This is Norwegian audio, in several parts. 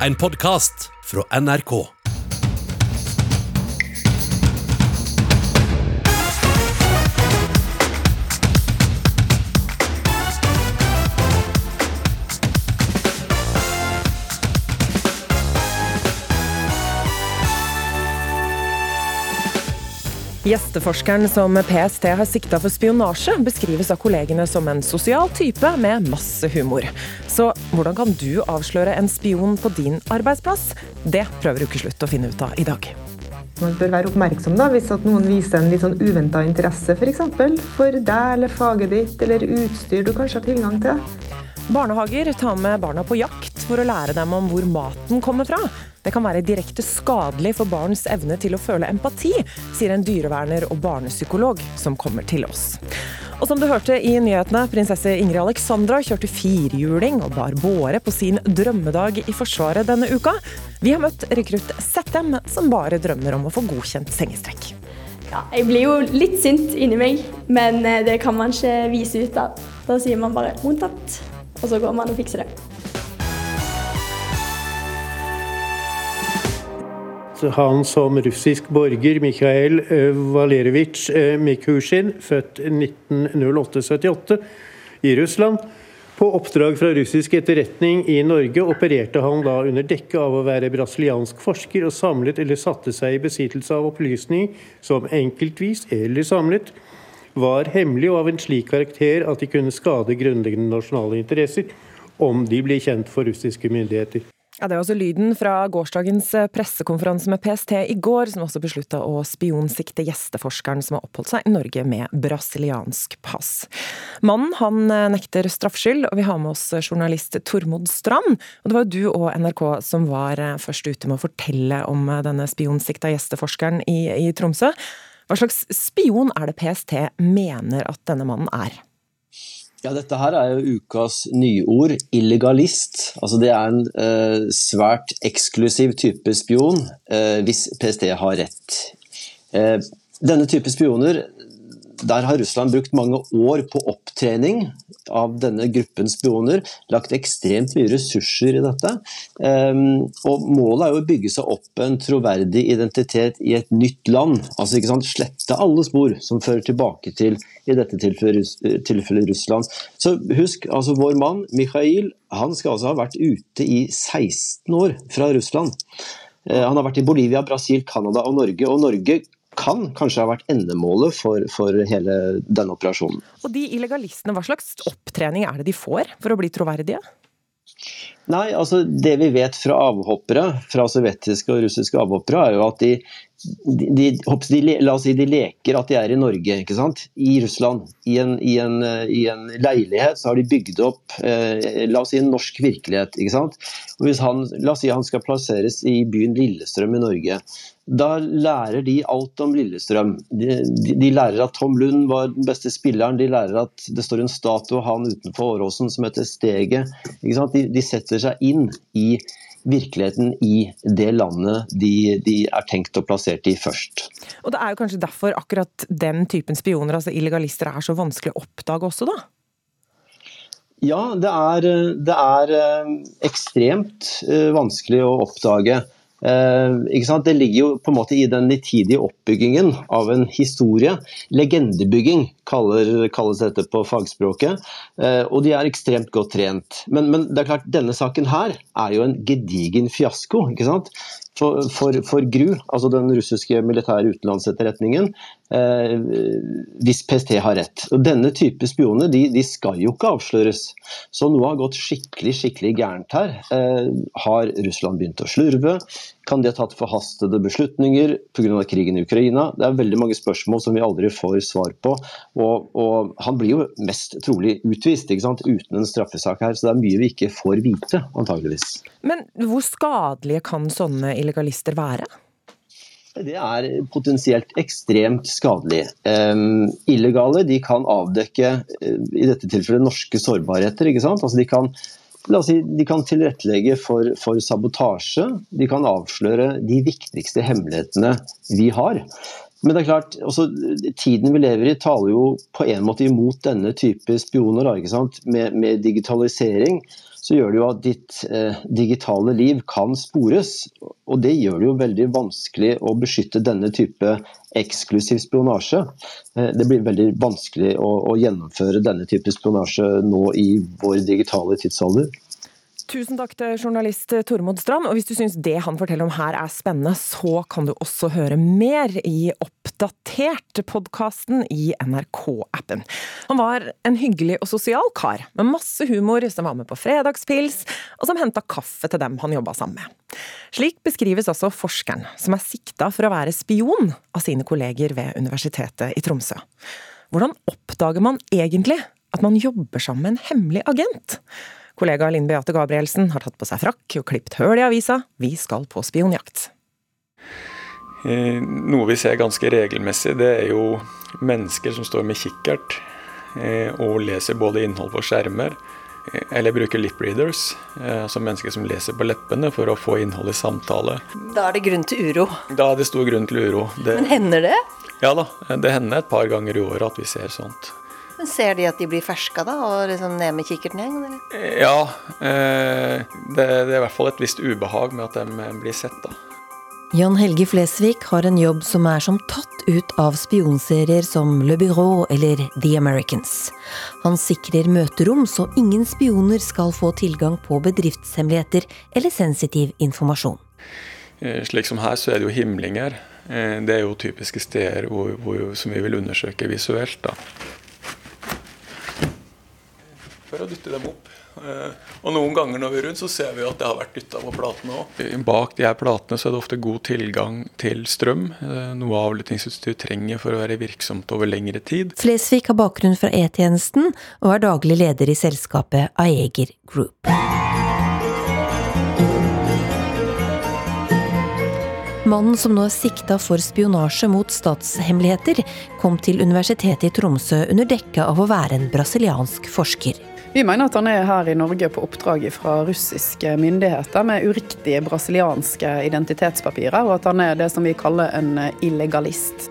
En podkast fra NRK. Gjesteforskeren som PST har sikta for spionasje, beskrives av kollegene som en sosial type med masse humor. Så hvordan kan du avsløre en spion på din arbeidsplass? Det prøver Ukeslutt å finne ut av i dag. Man bør være oppmerksom da, hvis at noen viser en litt sånn uventa interesse f.eks. For, eksempel, for deg eller faget ditt eller utstyr du kanskje har tilgang til. Barnehager tar med barna på jakt for å lære dem om hvor maten kommer fra. Det kan være direkte skadelig for barns evne til å føle empati, sier en dyreverner og barnepsykolog som kommer til oss. Og som du hørte i nyhetene, prinsesse Ingrid Alexandra kjørte firhjuling og bar båre på sin drømmedag i Forsvaret denne uka. Vi har møtt rekrutt Settem, som bare drømmer om å få godkjent sengestrekk. Ja, jeg blir jo litt sint inni meg, men eh, det kan man ikke vise ut av. Da sier man bare 'mottatt', og så går man og fikser det. Han som russisk borger, Mikhail Valerevitsj Mikushin, født 1908-78 i Russland. På oppdrag fra russisk etterretning i Norge opererte han da under dekke av å være brasiliansk forsker, og samlet eller satte seg i besittelse av opplysninger som enkeltvis eller samlet var hemmelig og av en slik karakter at de kunne skade grunnleggende nasjonale interesser om de ble kjent for russiske myndigheter. Ja, Det er også lyden fra gårsdagens pressekonferanse med PST i går, som også beslutta å spionsikte gjesteforskeren som har oppholdt seg i Norge med brasiliansk pass. Mannen han nekter straffskyld, og vi har med oss journalist Tormod Strand. Og Det var jo du og NRK som var først ute med å fortelle om denne spionsikta gjesteforskeren i, i Tromsø. Hva slags spion er det PST mener at denne mannen er? Ja, Dette her er jo ukas nyord, illegalist. Altså Det er en eh, svært eksklusiv type spion, eh, hvis PST har rett. Eh, denne type spioner der har Russland brukt mange år på opptrening av denne gruppen spioner. Lagt ekstremt mye ressurser i dette. Um, og Målet er jo å bygge seg opp en troverdig identitet i et nytt land. Altså ikke sant, Slette alle spor som fører tilbake til i dette tilfellet, Russland. Så husk, altså vår mann Mikhail han skal altså ha vært ute i 16 år fra Russland. Uh, han har vært i Bolivia, Brasil, Canada og Norge. og Norge kan kanskje ha vært endemålet for, for, hele denne operasjonen. Og de illegalistene, Hva slags opptrening er det de får for å bli troverdige? Nei, altså Det vi vet fra avhoppere, fra sovjetiske og russiske avhoppere, er jo at de, de, de, la oss si de leker at de er i Norge, ikke sant? i Russland. I en, i en, i en leilighet så har de bygd opp eh, la oss si en norsk virkelighet. ikke sant? Og hvis han, La oss si han skal plasseres i byen Lillestrøm i Norge. Da lærer de alt om Lillestrøm. De, de, de, lærer at Tom Lund var den beste spilleren, de lærer at det står en statue av han utenfor Åråsen som heter Steget. De, de, setter seg inn i virkeligheten i det landet de, de, er tenkt å plassert i først. Og Det er jo kanskje derfor akkurat den typen spioner, altså illegalister, er så vanskelig å oppdage også, da? Ja, det er, det er eh, ekstremt eh, vanskelig å oppdage. Eh, det ligger jo på en måte i den nitidige oppbyggingen av en historie. Legendebygging kaller, kalles dette på fagspråket. Eh, og de er ekstremt godt trent. Men, men, det er klart, denne saken her er jo en gedigen fiasko. ikke sant? For, for, GRU, altså den russiske militære utenlandsetterretningen, eh, hvis PST har rett. Og Denne type spioner de, de, skal jo ikke avsløres. Så noe har gått skikkelig skikkelig gærent her. Eh, har Russland begynt å slurve? Kan de ha tatt forhastede beslutninger pga. krigen i Ukraina? Det er veldig mange spørsmål som vi aldri får svar på. Og, og Han blir jo mest trolig utvist uten en straffesak her, så det er mye vi ikke får vite, antageligvis. Men hvor skadelige kan sånne illegalister være? Det er potensielt ekstremt skadelig. Illegale de kan avdekke uh, i dette tilfellet norske sårbarheter. ikke sant? Altså de kan La oss si, De kan tilrettelegge for, for sabotasje. De kan avsløre de viktigste hemmelighetene vi har. Men det er klart, også, tiden vi lever i taler jo på en måte imot denne type spioner. Med, med, digitalisering så gjør det jo at ditt eh, digitale liv kan spores. Og det gjør det jo veldig vanskelig å beskytte denne type eksklusiv spionasje. Eh, det blir veldig vanskelig å, å gjennomføre denne type spionasje nå i vår digitale tidsalder. Tusen takk til journalist Tormod Strand. Og hvis du syns det han forteller om her er spennende, så kan du også høre mer i Oppdatert-podkasten i NRK-appen. Han var en hyggelig og sosial kar, med masse humor, som var med på fredagspils, og som henta kaffe til dem han jobba sammen med. Slik beskrives også forskeren, som er sikta for å være spion av sine kolleger ved Universitetet i Tromsø. Hvordan oppdager man egentlig at man jobber sammen med en hemmelig agent? Kollega Linn Beate Gabrielsen har tatt på seg frakk og klipt høl i avisa. Vi skal på spionjakt. Eh, noe vi ser ganske regelmessig, det er jo mennesker som står med kikkert eh, og leser både innhold på skjermer, eh, eller bruker lip readers, altså mennesker som leser på leppene for å få innhold i samtale. Da er det grunn til uro? Da er det stor grunn til uro. Det, Men hender det? Ja da, det hender et par ganger i året at vi ser sånt. Men Ser de at de blir ferska da, og liksom ned med kikkerten igjen? Eller? Ja, eh, det, det, er i hvert fall et visst ubehag med at de blir sett, da. Jan Helge Flesvig har en jobb som er som tatt ut av spionserier som Le Bureau eller The Americans. Han sikrer møterom så ingen spioner skal få tilgang på bedriftshemmeligheter eller sensitiv informasjon. Eh, slik som her, så er det jo himlinger. Eh, det er jo typiske steder hvor, hvor, som vi vil undersøke visuelt. da for å dytte dem opp. Eh, og noen ganger når vi er rundt, så ser vi at det har vært dytta på platene òg. Bak de her platene så er det ofte god tilgang til strøm, eh, noe avlyttingsutstyr trenger for å være virksomt over lengre tid. Flesvig har bakgrunn fra E-tjenesten og er daglig leder i selskapet Aeger Group. Mannen som nå er sikta for spionasje mot statshemmeligheter, kom til Universitetet i Tromsø under dekke av å være en brasiliansk forsker. Vi mener at han er her i Norge på oppdrag fra russiske myndigheter med uriktige brasilianske identitetspapirer, og at han er det som vi kaller en illegalist.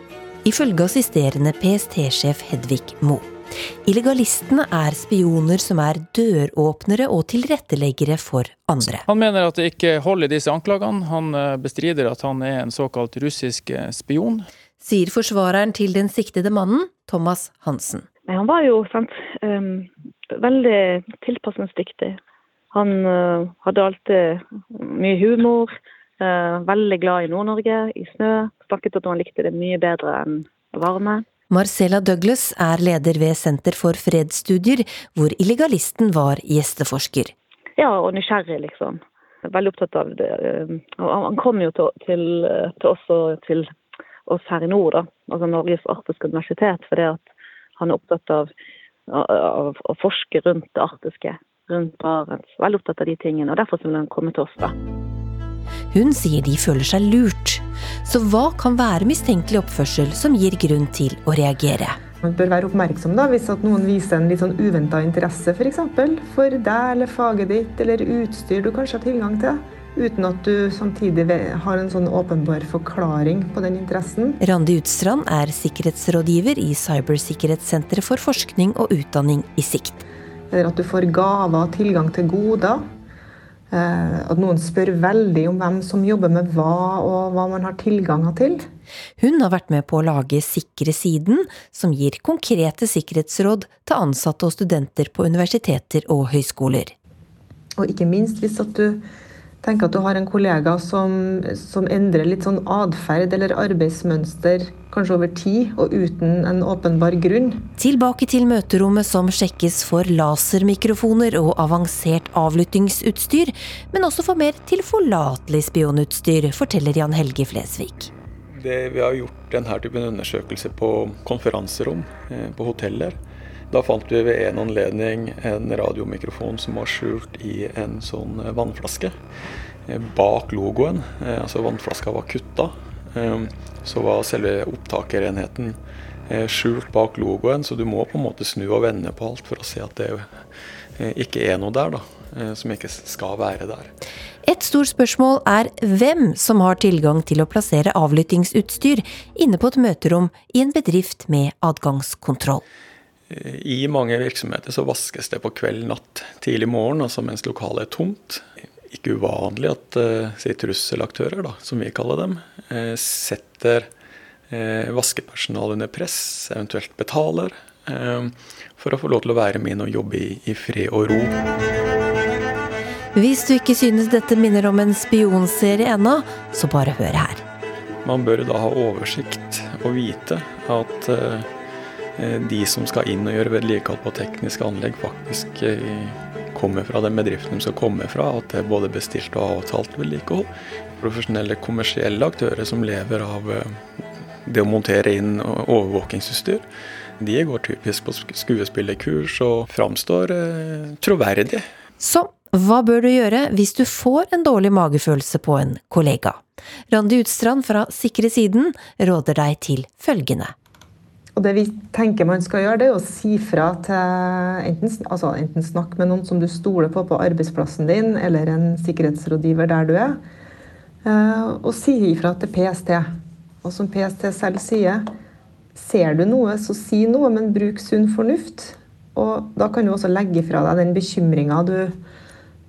Ifølge assisterende PST-sjef Hedvig Mo. Illegalistene er spioner som er døråpnere og tilretteleggere for andre. Han mener at det ikke holder disse anklagene. Han eh, bestrider at han er en såkalt russisk eh, spion. Sier forsvareren til den siktede mannen, Thomas Hansen. Han var jo sant, um, veldig tilpasningsdyktig. Han uh, hadde alltid mye humor. Uh, veldig glad i Nord-Norge, i snø. Snakket at han likte det mye bedre enn varme. Marcella Douglas er leder ved Senter for fredsstudier, hvor illegalisten var gjesteforsker. Ja, og nysgjerrig, liksom. Veldig opptatt av det. Han kom jo til, til, til oss til oss her i nord, da. altså Norges arktiske universitet, fordi han er opptatt av å forske rundt det arktiske, rundt Barents. Veldig opptatt av de tingene. og Derfor vil han komme til oss, da. Hun sier de føler seg lurt. Så hva kan være mistenkelig oppførsel som gir grunn til å reagere? Man bør være oppmerksom da, hvis at noen viser en litt sånn uventa interesse f.eks. For, eksempel, for deg eller faget ditt eller utstyr du kanskje har tilgang til uten at du samtidig har en sånn åpenbar forklaring på den interessen. Randi Utstrand er sikkerhetsrådgiver i Cybersikkerhetssenteret for forskning og utdanning i Sikt. Eller at du får gaver og tilgang til goder. Eh, at noen spør veldig om hvem som jobber med hva, og hva man har tilganger til. Hun har vært med på å lage Sikre siden, som gir konkrete sikkerhetsråd til ansatte og studenter på universiteter og høyskoler. Og ikke minst hvis at du Tenk at du har en kollega som, som endrer litt sånn atferd eller arbeidsmønster kanskje over tid, og uten en åpenbar grunn. Tilbake til møterommet som sjekkes for lasermikrofoner og avansert avlyttingsutstyr, men også for mer tilforlatelig spionutstyr, forteller Jan Helge Flesvig. Det, vi har gjort denne typen undersøkelse på konferanserom eh, på hoteller. Da fant vi ved en anledning en radiomikrofon som var skjult i en sånn vannflaske. Eh, bak logoen, eh, altså vannflaska var kutta, eh, så var selve opptakerenheten skjult bak logoen, så du må på en måte snu og vende på alt for å se at det ikke er noe der, da. Som ikke skal være der. Et stort spørsmål er hvem som har tilgang til å plassere avlyttingsutstyr inne på et møterom i en bedrift med adgangskontroll. I mange virksomheter så vaskes det på kveld, natt, tidlig morgen, altså mens lokalet er tomt. Ikke uvanlig at uh, si trusselaktører, da, som vi kaller dem, uh, setter uh, vaskepersonale under press, eventuelt betaler, for å få lov til å være med inn og jobbe i, i fred og ro. Hvis du ikke synes dette minner om en spionserie ennå, så bare hør her. Man bør da ha oversikt og vite at de som skal inn og gjøre vedlikehold på tekniske anlegg, faktisk kommer fra den bedriften de skal komme fra, at det er både bestilt og avtalt vedlikehold. Profesjonelle kommersielle aktører som lever av det å montere inn overvåkingsutstyr, de går typisk på skuespillerkurs og framstår troverdig. Så hva bør du gjøre hvis du får en dårlig magefølelse på en kollega? Randi Utstrand fra Sikre siden råder deg til følgende. Og Det vi tenker man skal gjøre, det er å si fra til enten, altså enten snakke med noen som du stoler på på arbeidsplassen din, eller en sikkerhetsrådgiver der du er, og si ifra til PST. Og som PST selv sier, ser du noe, så si noe, men bruk sunn fornuft. Og da kan du også legge fra deg den bekymringa du,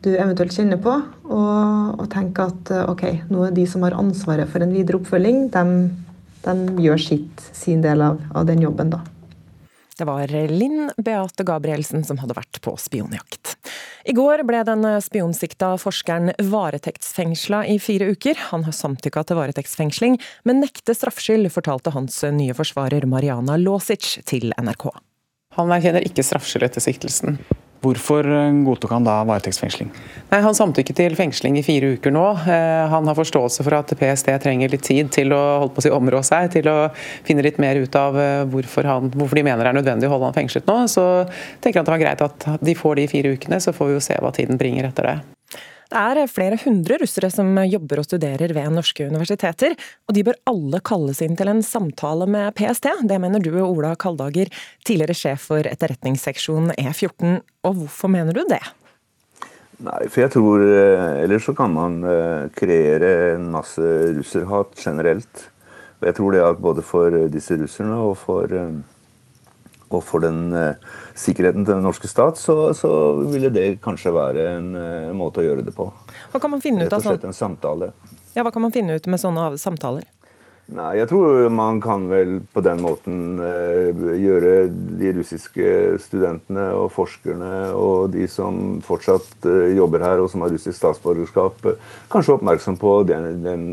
du, eventuelt kjenner på, og, og tenke at ok, nå er de som har ansvaret for en videre oppfølging, dem de gjør sitt, sin del av, av, den jobben, da. Det var Linn Beate Gabrielsen som hadde vært på spionjakt. I går ble den spionsikta forskeren varetektsfengsla i fire uker. Han har samtykka til varetektsfengsling, men nekter straffskyld, fortalte hans nye forsvarer Mariana Låsic til NRK. Han erkjenner ikke straffskyld etter siktelsen. Hvorfor godtok han da varetektsfengsling? Nei, Han samtykket til fengsling i fire uker nå. Han har forståelse for at PST trenger litt tid til å holde på å si områ seg, til å finne litt mer ut av hvorfor, han, hvorfor de mener det er nødvendig å holde han fengslet nå. Så tenker han det var greit at de får de fire ukene, så får vi jo se hva tiden bringer etter det. Det er flere hundre russere som jobber og studerer ved norske universiteter, og de bør alle kalles inn til en samtale med PST. Det mener du, Ola Kaldager, tidligere sjef for etterretningsseksjon E14. Og hvorfor mener du det? Nei, for jeg tror Ellers så kan man kreere en masse russerhat generelt. Og jeg tror det at både for disse russerne og for og for den uh, sikkerheten til den norske stat, så, så, ville det kanskje være en uh, måte å gjøre det på. Hva kan man finne ut av sånn? en samtale. Ja, Hva kan man finne ut med sånne samtaler? Nei, Jeg tror man kan vel på den måten uh, gjøre de russiske studentene og forskerne og de som fortsatt uh, jobber her og som har russisk statsborgerskap, uh, kanskje oppmerksom på den, den,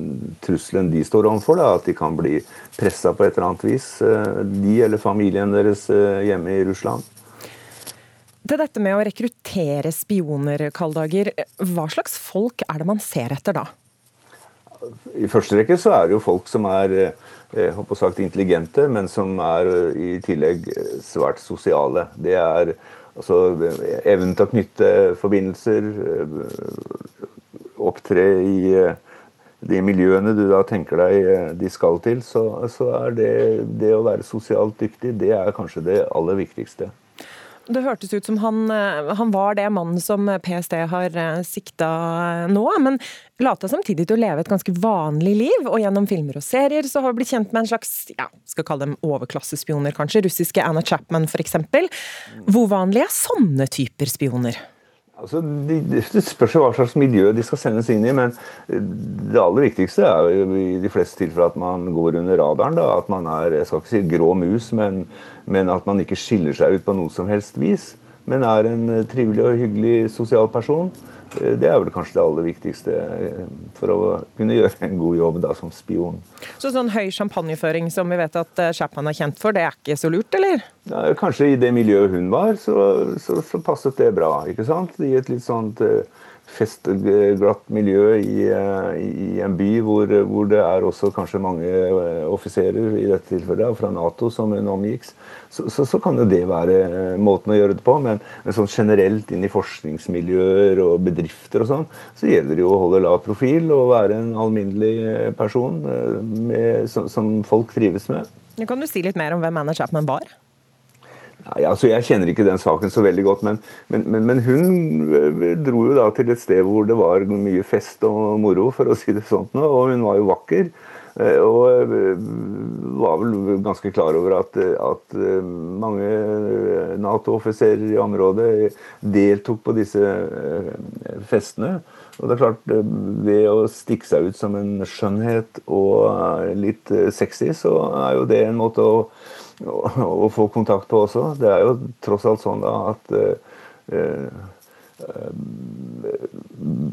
trusselen de står overfor. At de kan bli pressa på et eller annet vis, de eller familien deres hjemme i Russland. Til dette med å rekruttere spioner, Kaldager, hva slags folk er det man ser etter da? I første rekke så er det jo folk som er håper sagt, intelligente, men som er eh, i tillegg eh, svært sosiale. Det er altså evnen til å knytte forbindelser, opptre i de miljøene du da tenker deg de skal til, så, så er det, det å være sosialt dyktig, det er kanskje det aller viktigste. Det hørtes ut som han, han, var det mannen som PST har sikta nå, men lata samtidig til å leve et ganske vanlig liv. Og gjennom filmer og serier så har vi blitt kjent med en slags ja, skal kalle dem overklassespioner, kanskje. Russiske Anna Chapman f.eks. Hvor vanlig er sånne typer spioner? Altså, de, det spørs hva slags miljø de skal sendes inn i, men det aller viktigste er jo i de fleste tilfeller at man går under radaren. Da. At man er jeg skal ikke si grå mus, men, men, at man ikke skiller seg ut på noe som helst vis. Men er en trivelig og hyggelig sosial person. Eh, det er vel kanskje det aller viktigste eh, for å kunne gjøre en god jobb da, som spion. Så sånn høy champagneføring som vi vet at eh, Chapman er kjent for, det er ikke så lurt, eller? Ja, kanskje i det miljøet hun var, så, så, så passet det bra. ikke sant? I et litt sånt festglatt miljø i, i, en by hvor, hvor, det er også kanskje mange offiserer, i dette tilfellet fra Nato, som hun omgikk, så, så, så, kan jo det være måten å gjøre det på. Men, men sånn generelt inn i forskningsmiljøer og bedrifter og sånn, så gjelder det jo å holde lav profil og være en alminnelig person med, som, som folk trives med. Kan du si litt mer om hvem Anna Chapman var? Altså Jeg kjenner ikke den saken så veldig godt, men, men, men, men, hun eh, dro jo da til et sted hvor det var mye fest og moro, for å si det sånn. Og hun var jo vakker. Og var vel ganske klar over at, at mange Nato-offiserer i området deltok på disse festene. Og det er klart, Ved å stikke seg ut som en skjønnhet og litt sexy, så er jo det en måte å, å, få kontakt på også. Det er jo tross alt sånn da at Eh,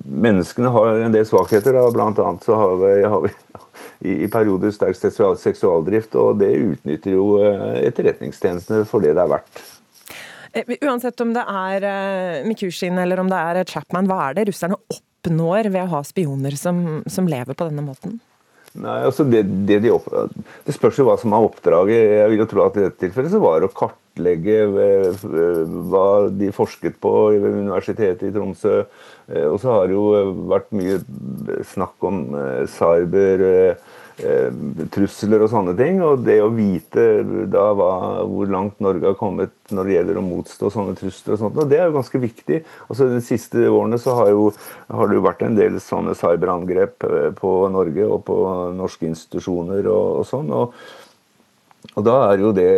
menneskene har en del svakheter. Da. Blant annet så har vi, har vi i, i perioder sterk seksualdrift, og det utnytter jo eh, etterretningstjenestene for det det er verdt. Eh, uansett om det er Mikushin eller om det er Chapman, hva er det russerne oppnår ved å ha spioner som, som lever på denne måten? Nei, altså det, det, de opp, det, spørs jo hva som er oppdraget. Jeg vil jo tro at I dette tilfellet så var det å kartlegge eh, hva de forsket på ved Universitetet i Tromsø. Eh, og så har det jo vært mye snakk om eh, cyber Eh, trusler og sånne ting. Og det å vite da hva, hvor langt Norge har kommet når det gjelder å motstå sånne trusler, og sånt, og det er jo ganske viktig. Altså De siste årene så har, jo, har det jo vært en del sånne cyberangrep eh, på Norge og på norske institusjoner og, og sånn. Og, og da er jo det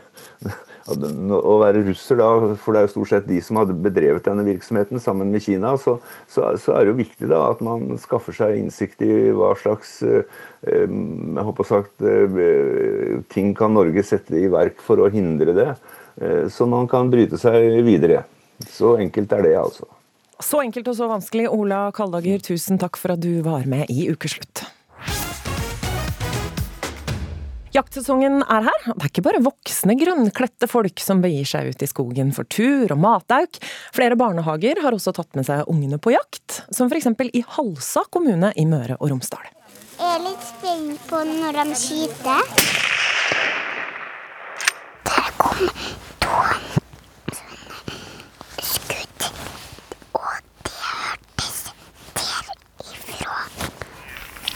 å være russer da, for det er jo stort sett de som hadde bedrevet denne virksomheten sammen med Kina, så, så, så er det jo viktig da at man skaffer seg innsikt i hva slags eh, jeg håper sagt, eh, ting kan Norge sette i verk for å hindre det, eh, så man kan bryte seg videre. Så enkelt er det, altså. Så enkelt og så vanskelig. Ola Kaldager, tusen takk for at du var med i Ukeslutt. Jaktsesongen er her. Det er ikke bare voksne, grønnkledte folk som begir seg ut i skogen for tur og matauk. Flere barnehager har også tatt med seg ungene på jakt, som f.eks. i Halsa kommune i Møre og Romsdal. Jeg er litt spent på når de skyter. Det kom to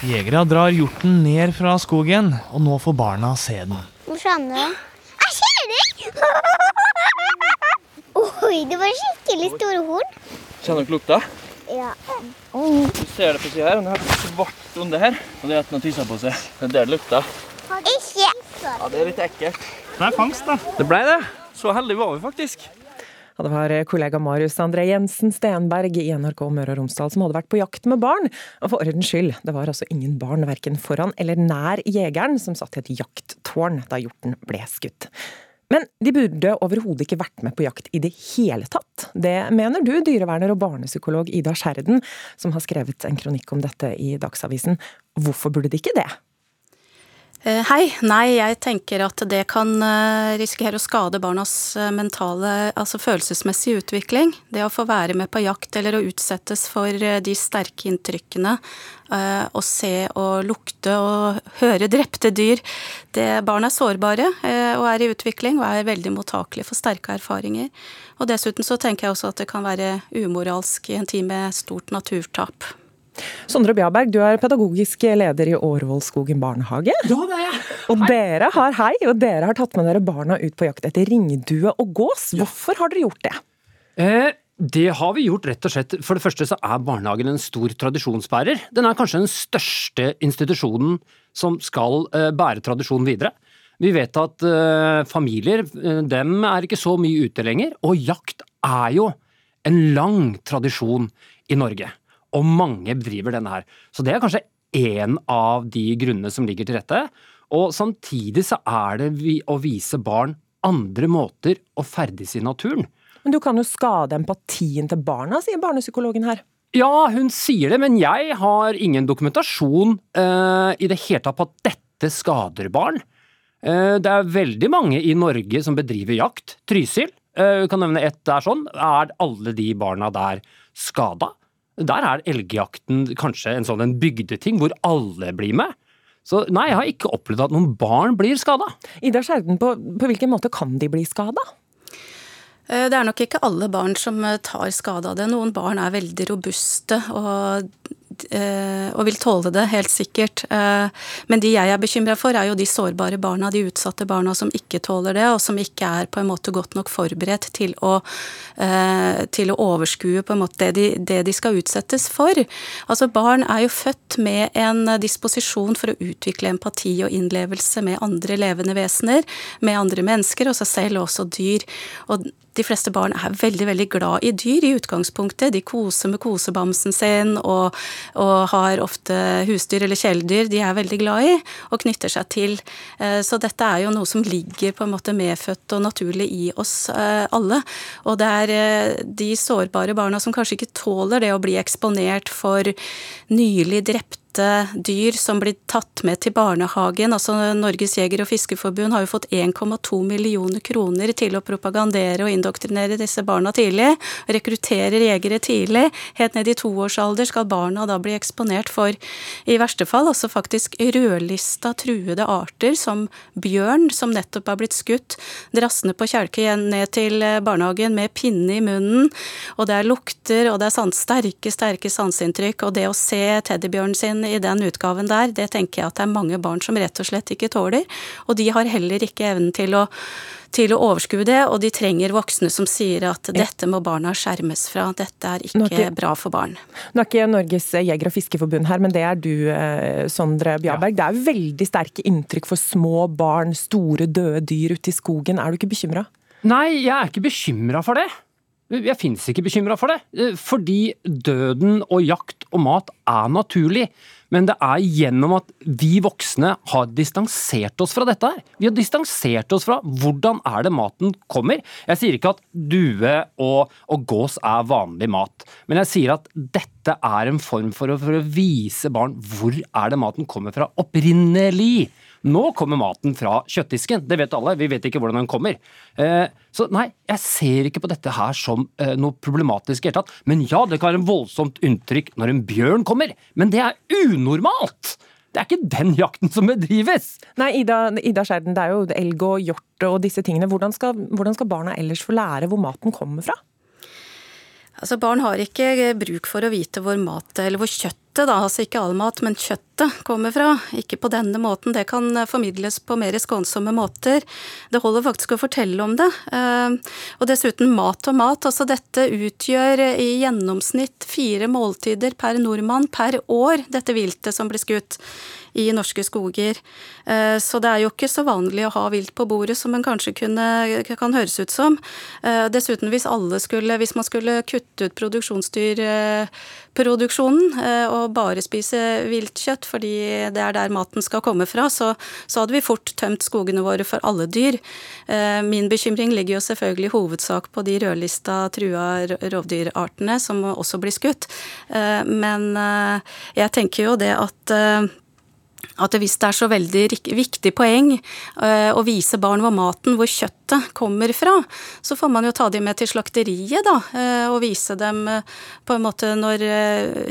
Jegere drar hjorten ned fra skogen, og nå får barna se den. Hvor skjønner du? Jeg ser den! Oi, det var skikkelig store horn. Kjenner dere lukta? Ja. Du ser det på sida her, og det er svart under her. Og det er at den har tissa på seg. Det er der det lukter. Ikke. Ja, det er litt ekkelt. Det er fangst, da. Det blei det. Så heldige var vi faktisk. Ja, det var kollega Marius André Jensen Stenberg i NRK Møre og Romsdal som hadde vært på jakt med barn. Og for ordens skyld, det var altså ingen barn verken foran eller nær jegeren som satt i et jakttårn da hjorten ble skutt. Men de burde overhodet ikke vært med på jakt i det hele tatt. Det mener du, dyreverner og barnepsykolog Ida Skjerden, som har skrevet en kronikk om dette i Dagsavisen. Hvorfor burde de ikke det? Eh, hei. Nei, jeg tenker at det kan eh, risikere å skade barnas eh, mentale, altså følelsesmessige utvikling. Det å få være med på jakt eller å utsettes for de sterke inntrykkene, å se og lukte og høre drepte dyr. Det, barn er sårbare og er i utvikling og er veldig mottakelige for sterke erfaringer. Og dessuten så tenker jeg også at det kan være umoralsk i en tid med stort naturtap. Sondre Bjaberg, du er pedagogisk leder i Årvollskogen barnehage. Ja, det er jeg. Og dere har hei, og dere har tatt med dere barna ut på jakt etter ringdue og gås. Hvorfor har dere gjort det? Eh, det har vi gjort rett og slett. For det første så er barnehagen en stor tradisjonsbærer. Den er kanskje den største institusjonen som skal eh, bære tradisjonen videre. Vi vet at eh, familier, eh, dem er ikke så mye ute lenger, og jakt er jo en lang tradisjon i Norge og mange bedriver denne her. Så det er kanskje én av de grunnene som ligger til rette. Og samtidig så er det å vise barn andre måter å ferdes i naturen. Men du kan jo skade empatien til barna, sier barnepsykologen her. Ja, hun sier det, men jeg har ingen dokumentasjon uh, i det hele tatt på at dette skader barn. Uh, det er veldig mange i Norge som bedriver jakt. Trysil, uh, kan nevne ett der sånn. Er alle de barna der skada? Der er elgjakten kanskje en sånn en bygdeting hvor alle blir med. Så nei, jeg har ikke opplevd at noen barn blir skada. Ida Skjerden, på, på hvilken måte kan de bli skada? Eh, det er nok ikke alle barn som eh, tar skade av det. Noen barn er veldig robuste, og og vil tåle det, helt sikkert. Eh, men de jeg er bekymra for, er jo de sårbare barna, de utsatte barna som ikke tåler det, og som ikke er på en måte godt nok forberedt til å, eh, til å overskue på en måte det de, det de skal utsettes for. Altså Barn er jo født med en disposisjon for å utvikle empati og innlevelse med andre levende vesener, med andre mennesker og seg selv, og også dyr. Og de fleste barn er veldig veldig glad i dyr i utgangspunktet. De koser med kosebamsen sin og, og har ofte husdyr eller kjæledyr de er veldig glad i og knytter seg til. Eh, så dette er jo noe som ligger på en måte medfødt og naturlig i oss eh, alle. Og det er eh, de sårbare barna som kanskje ikke tåler det å bli eksponert for nylig drepte dyr som blir tatt med til barnehagen. Altså Norges jeger- og fiskerforbund har jo fått 1,2 millioner kroner til å propagandere og indoktrinere disse barna tidlig. Rekrutterer jegere tidlig. Helt ned i toårsalder skal barna da bli eksponert for, i verste fall, altså faktisk rødlista truede arter som bjørn, som nettopp har blitt skutt, drassende på kjelke igjen ned til barnehagen med pinne i munnen. Og det er lukter, og det er sterke, sterke sanseinntrykk. Og det å se teddybjørnen sin i den utgaven der, det tenker jeg at det er mange barn som rett og slett ikke tåler. Og de har heller ikke evnen til å til å overskue det, og de trenger voksne som sier at dette må barna skjermes fra, dette er ikke, ikke bra for barn. Nå er ikke Norges jeger- og fiskerforbund her, men det er du, eh, Sondre Bjarberg. Ja. Det er veldig sterke inntrykk for små barn, store døde dyr ute i skogen. Er du ikke bekymra? Nei, jeg er ikke bekymra for det. Jeg finnes ikke bekymra for det, eh, fordi døden og jakt og mat er naturlig. Men det er gjennom at vi voksne har distansert oss fra dette her. Vi har distansert oss fra hvordan er det maten kommer. Jeg sier ikke at due og, og gås er vanlig mat, men jeg sier at dette er en form for for å vise barn hvor er det maten kommer fra opprinnelig. Nå kommer maten fra kjøttdisken, det vet alle, vi vet ikke hvordan den kommer. Eh, så nei, jeg ser ikke på dette her som eh, noe problematisk i hele tatt. Men ja, det kan være en voldsomt inntrykk når en bjørn kommer, men det er unormalt! Det er ikke den jakten som bedrives! Nei, Ida, Ida Skjerden, det er jo elg og hjort og disse tingene. Hvordan skal, hvordan skal barna ellers få lære hvor maten kommer fra? Altså, Barn har ikke bruk for å vite hvor mat, eller hvor kjøtt kjøttet, da, altså ikke all mat, men kjøttet kommer fra. Ikke på denne måten, det kan formidles på mer skånsomme måter. Det holder faktisk å fortelle om det. Eh, og dessuten mat og mat. Altså dette utgjør i gjennomsnitt fire måltider per nordmann per år, dette viltet som blir skutt i norske skoger. Eh, så det er jo ikke så vanlig å ha vilt på bordet som en kanskje kunne, kan høres ut som. Eh, dessuten, hvis alle skulle, hvis man skulle kutte ut produksjonsdyrproduksjonen eh, og bare spise viltkjøtt fordi det er der maten skal komme fra, så, så hadde vi fort tømt skogene våre for alle dyr. Min bekymring ligger jo selvfølgelig i hovedsak på de rødlista trua rovdyrartene som også blir skutt. Men jeg tenker jo det at at hvis det er så veldig viktig poeng uh, å vise barn hvor maten, hvor kjøttet kommer fra, så får man jo ta dem med til slakteriet, da, uh, og vise dem uh, på en måte når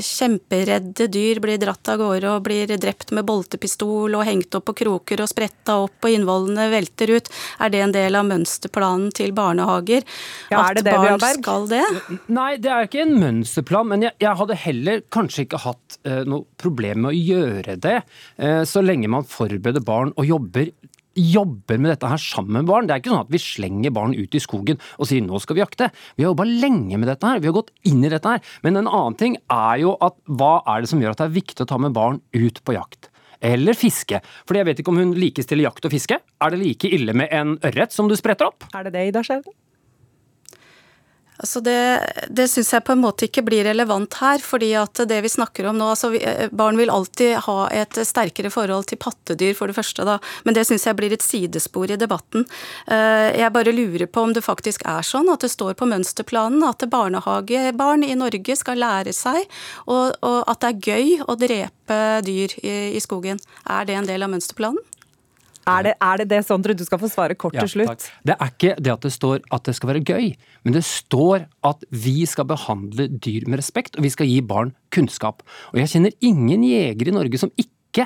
kjemperedde dyr blir dratt av gårde og blir drept med boltepistol og hengt opp på kroker og spretta opp og innvollene velter ut. Er det en del av mønsterplanen til barnehager? Ja, er det det, barn skal det? Nei, det er ikke en mønsterplan, men jeg, jeg hadde heller kanskje ikke hatt noe problem med å gjøre det. Eh, så lenge man forbereder barn og jobber jobber med dette her sammen med barn. Det er ikke sånn at vi slenger barn ut i skogen og sier nå skal vi jakte. Vi har jobba lenge med dette her, vi har gått inn i dette her. Men en annen ting er jo at hva er det som gjør at det er viktig å ta med barn ut på jakt? Eller fiske. Fordi jeg vet ikke om hun likestiller jakt og fiske. Er det like ille med en ørret som du spretter opp? Er det det, Ida Skjerven? Altså det det syns jeg på en måte ikke blir relevant her. fordi at det vi snakker om nå altså vi, Barn vil alltid ha et sterkere forhold til pattedyr, for det første. da, Men det syns jeg blir et sidespor i debatten. Eh, jeg bare lurer på om det faktisk er sånn at det står på mønsterplanen at barnehagebarn i Norge skal lære seg, og, og at det er gøy å drepe dyr i, i skogen. Er det en del av mønsterplanen? Er det, er det det, Sondre? Du skal få svare kort til slutt. Takk. Det er ikke det at det står at det skal være gøy, men det står at vi skal behandle dyr med respekt, og vi skal gi barn kunnskap. Og jeg kjenner ingen jegere i Norge som ikke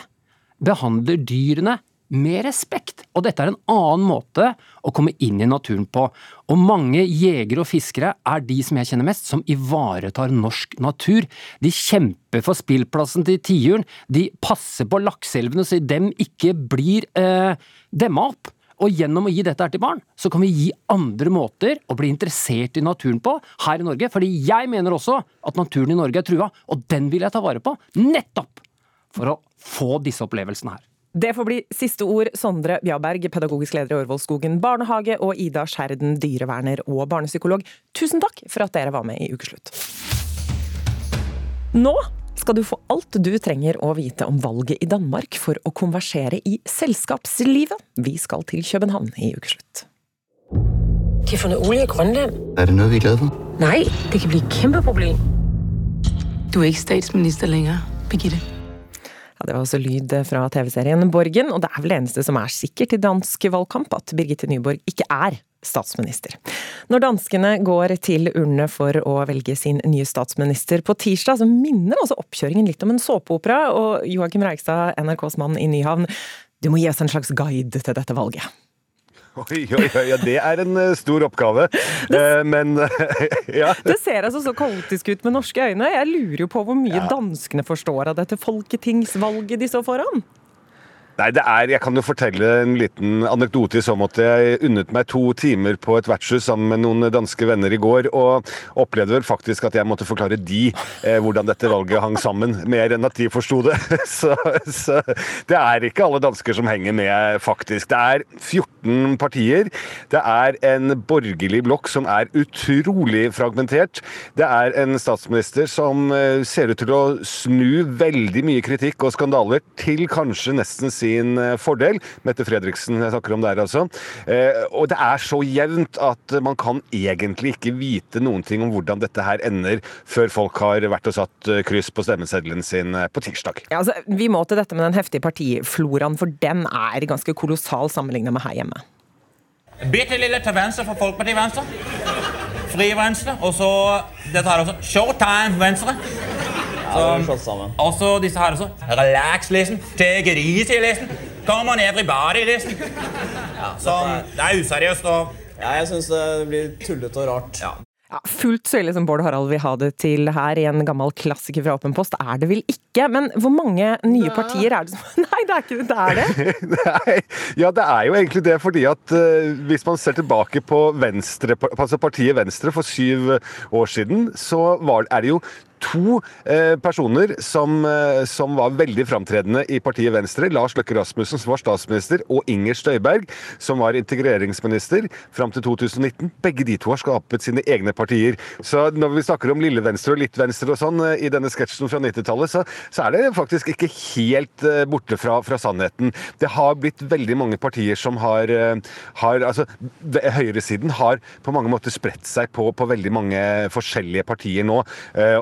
behandler dyrene med respekt. Og dette er en annen måte å komme inn i naturen på. Og mange jegere og fiskere er de som jeg kjenner mest, som ivaretar norsk natur. De kjemper for spillplassen til tiuren, de passer på lakseelvene så dem ikke blir eh, demma opp. Og gjennom å gi dette her til barn, så kan vi gi andre måter å bli interessert i naturen på her i Norge. Fordi jeg mener også at naturen i Norge er trua, og den vil jeg ta vare på. Nettopp for å få disse opplevelsene her. Det får bli siste ord. Sondre Bjaberg, pedagogisk leder i Årvollskogen barnehage, og Ida Skjerden, dyreverner og barnepsykolog. Tusen takk for at dere var med i Ukeslutt. Nå skal du få alt du trenger å vite om valget i Danmark for å konversere i selskapslivet. Vi skal til København i Ukeslutt. De har funnet olje i Grønland. Er det noe vi er glad for? Nei, det kan bli et kjempeproblem. Du er ikke statsminister lenger, Birgitte. Ja, det var også lyd fra TV-serien Borgen, og det er vel det eneste som er sikkert i dansk valgkamp, at Birgitte Nyborg ikke er statsminister. Når danskene går til urnene for å velge sin nye statsminister på tirsdag, så minner altså oppkjøringen litt om en såpeopera, og Joakim Reigstad, NRKs mann i Nyhavn, du må gi oss en slags guide til dette valget. Oi, oi, oi, ja, det er en uh, stor oppgave. Uh, men ja. Det ser altså så kaotisk ut med norske øyne. Jeg lurer jo på hvor mye ja. danskene forstår av dette folketingsvalget de står foran? Nei, det er, Jeg kan jo fortelle en liten anekdote i så måte. Jeg unnet meg to timer på et vertshus sammen med noen danske venner i går, og opplevde vel faktisk at jeg måtte forklare de eh, hvordan dette valget hang sammen, mer enn at de forsto det. Så, så, det er ikke alle dansker som henger med, faktisk. Det er 14 partier. Det er en borgerlig blokk som er utrolig fragmentert. Det er en statsminister som eh, ser ut til å snu veldig mye kritikk og skandaler til kanskje nesten sin sin eh, fordel. Mette Fredriksen jeg snakker om der, altså. Eh, og det er så jevnt at man kan egentlig ikke vite noen ting om hvordan dette her ender, før folk har vært og satt eh, kryss på stemmeseddelen sin på tirsdag. Ja, altså, vi må til dette med den heftige partifloraen, for den er ganske kolossal sammenlignet med her hjemme. Bitte lille til venstre for Folkepartiet Venstre. Fri Venstre. Og så dette her også. Showtime Venstre. Så, også disse her også. Relax-listen. Take it easy-listen. Come on everybody-listen. Ja, som, det er useriøst og Ja, jeg syns det blir tullete og rart. Ja. Ja, fullt så ille som Bård Harald vil ha det til her i en gammel klassiker fra Åpen post, er det vel ikke? Men hvor mange nye partier er det som Nei, det er ikke det. Er det? Nei, ja, det er jo egentlig det, fordi at uh, hvis man ser tilbake på Venstre, altså partiet Venstre for syv år siden, så var, er det jo to eh, personer som, eh, som, var veldig framtredende i partiet Venstre. Lars Løkke Rasmussen, som var statsminister, og Inger Støyberg, som var integreringsminister fram til 2019. Begge de to har skapet sine egne partier. Så når vi snakker om lille Venstre og litt Venstre og sånn eh, i denne sketsjen fra 90-tallet, så, så, er det faktisk ikke helt borte fra, fra, sannheten. Det har blitt veldig mange partier som har, har altså, Høyresiden har på mange måter spredt seg på, på veldig mange forskjellige partier nå.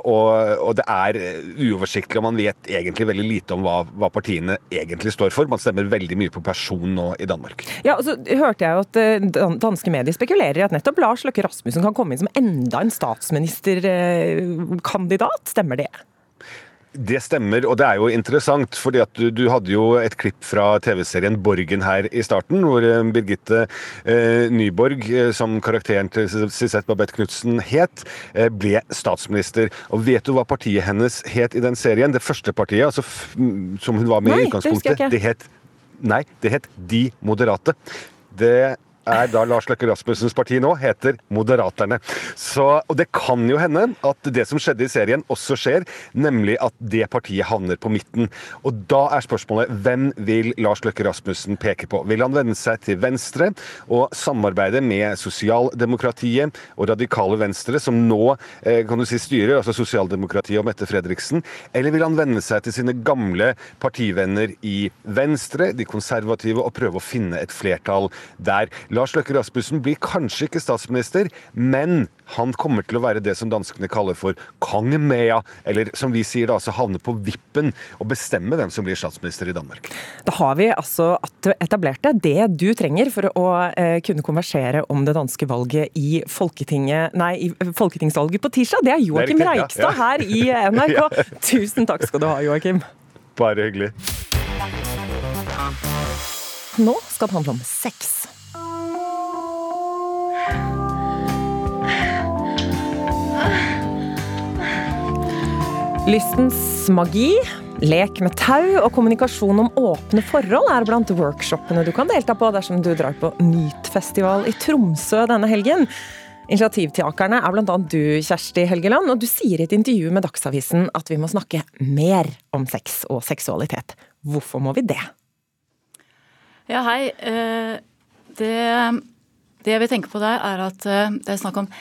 Og og, det er uoversiktlig, og man vet egentlig veldig lite om hva, hva, partiene egentlig står for. Man stemmer veldig mye på person nå i Danmark. Ja, og så hørte jeg jo at eh, danske medier spekulerer i at nettopp Lars Løkke Rasmussen kan komme inn som enda en statsministerkandidat. Stemmer det? Det stemmer, og det er jo interessant. fordi at du, du hadde jo et klipp fra TV-serien Borgen her i starten, hvor eh, Birgitte eh, Nyborg, eh, som karakteren til Sisette Babette Knutsen het, eh, ble statsminister. Og vet du hva partiet hennes het i den serien? Det første partiet, altså, som hun var med nei, i utgangspunktet? Det, det het Nei, det het De Moderate. Det er da Lars Løkke Rasmussens parti nå, heter Moderaterne. Så, og det kan jo hende at det som skjedde i serien, også skjer, nemlig at det partiet havner på midten. Og da er spørsmålet hvem vil Lars Løkke Rasmussen peke på? Vil han vende seg til venstre og samarbeide med sosialdemokratiet og radikale venstre, som nå eh, kan du si styrer, altså sosialdemokratiet og Mette Fredriksen? Eller vil han vende seg til sine gamle partivenner i Venstre, de konservative, og prøve å finne et flertall der? Lars Løkke Rasmussen blir kanskje ikke statsminister, men han kommer til å være det som danskene kaller for kongemea, eller som vi sier da, altså havne på vippen og bestemme hvem som blir statsminister i Danmark. Da har vi altså etablert det, det du trenger for å eh, kunne konversere om det danske valget i Folketinget, nei, i Folketingsvalget på tirsdag. Det er Joakim Reikstad ja, ja. her i NRK. Tusen takk skal du ha, Joakim. Bare hyggelig. Nå skal det handle om sex. Lystens magi, lek med tau og kommunikasjon om åpne forhold er blant workshopene du kan delta på dersom du drar på Nytfestival i Tromsø denne helgen. Initiativtakerne er bl.a. du, Kjersti Helgeland, og du sier i et intervju med Dagsavisen at vi må snakke mer om sex og seksualitet. Hvorfor må vi det? Ja, hei. Eh, det, det jeg vil tenke på der, er at eh, det er snakk om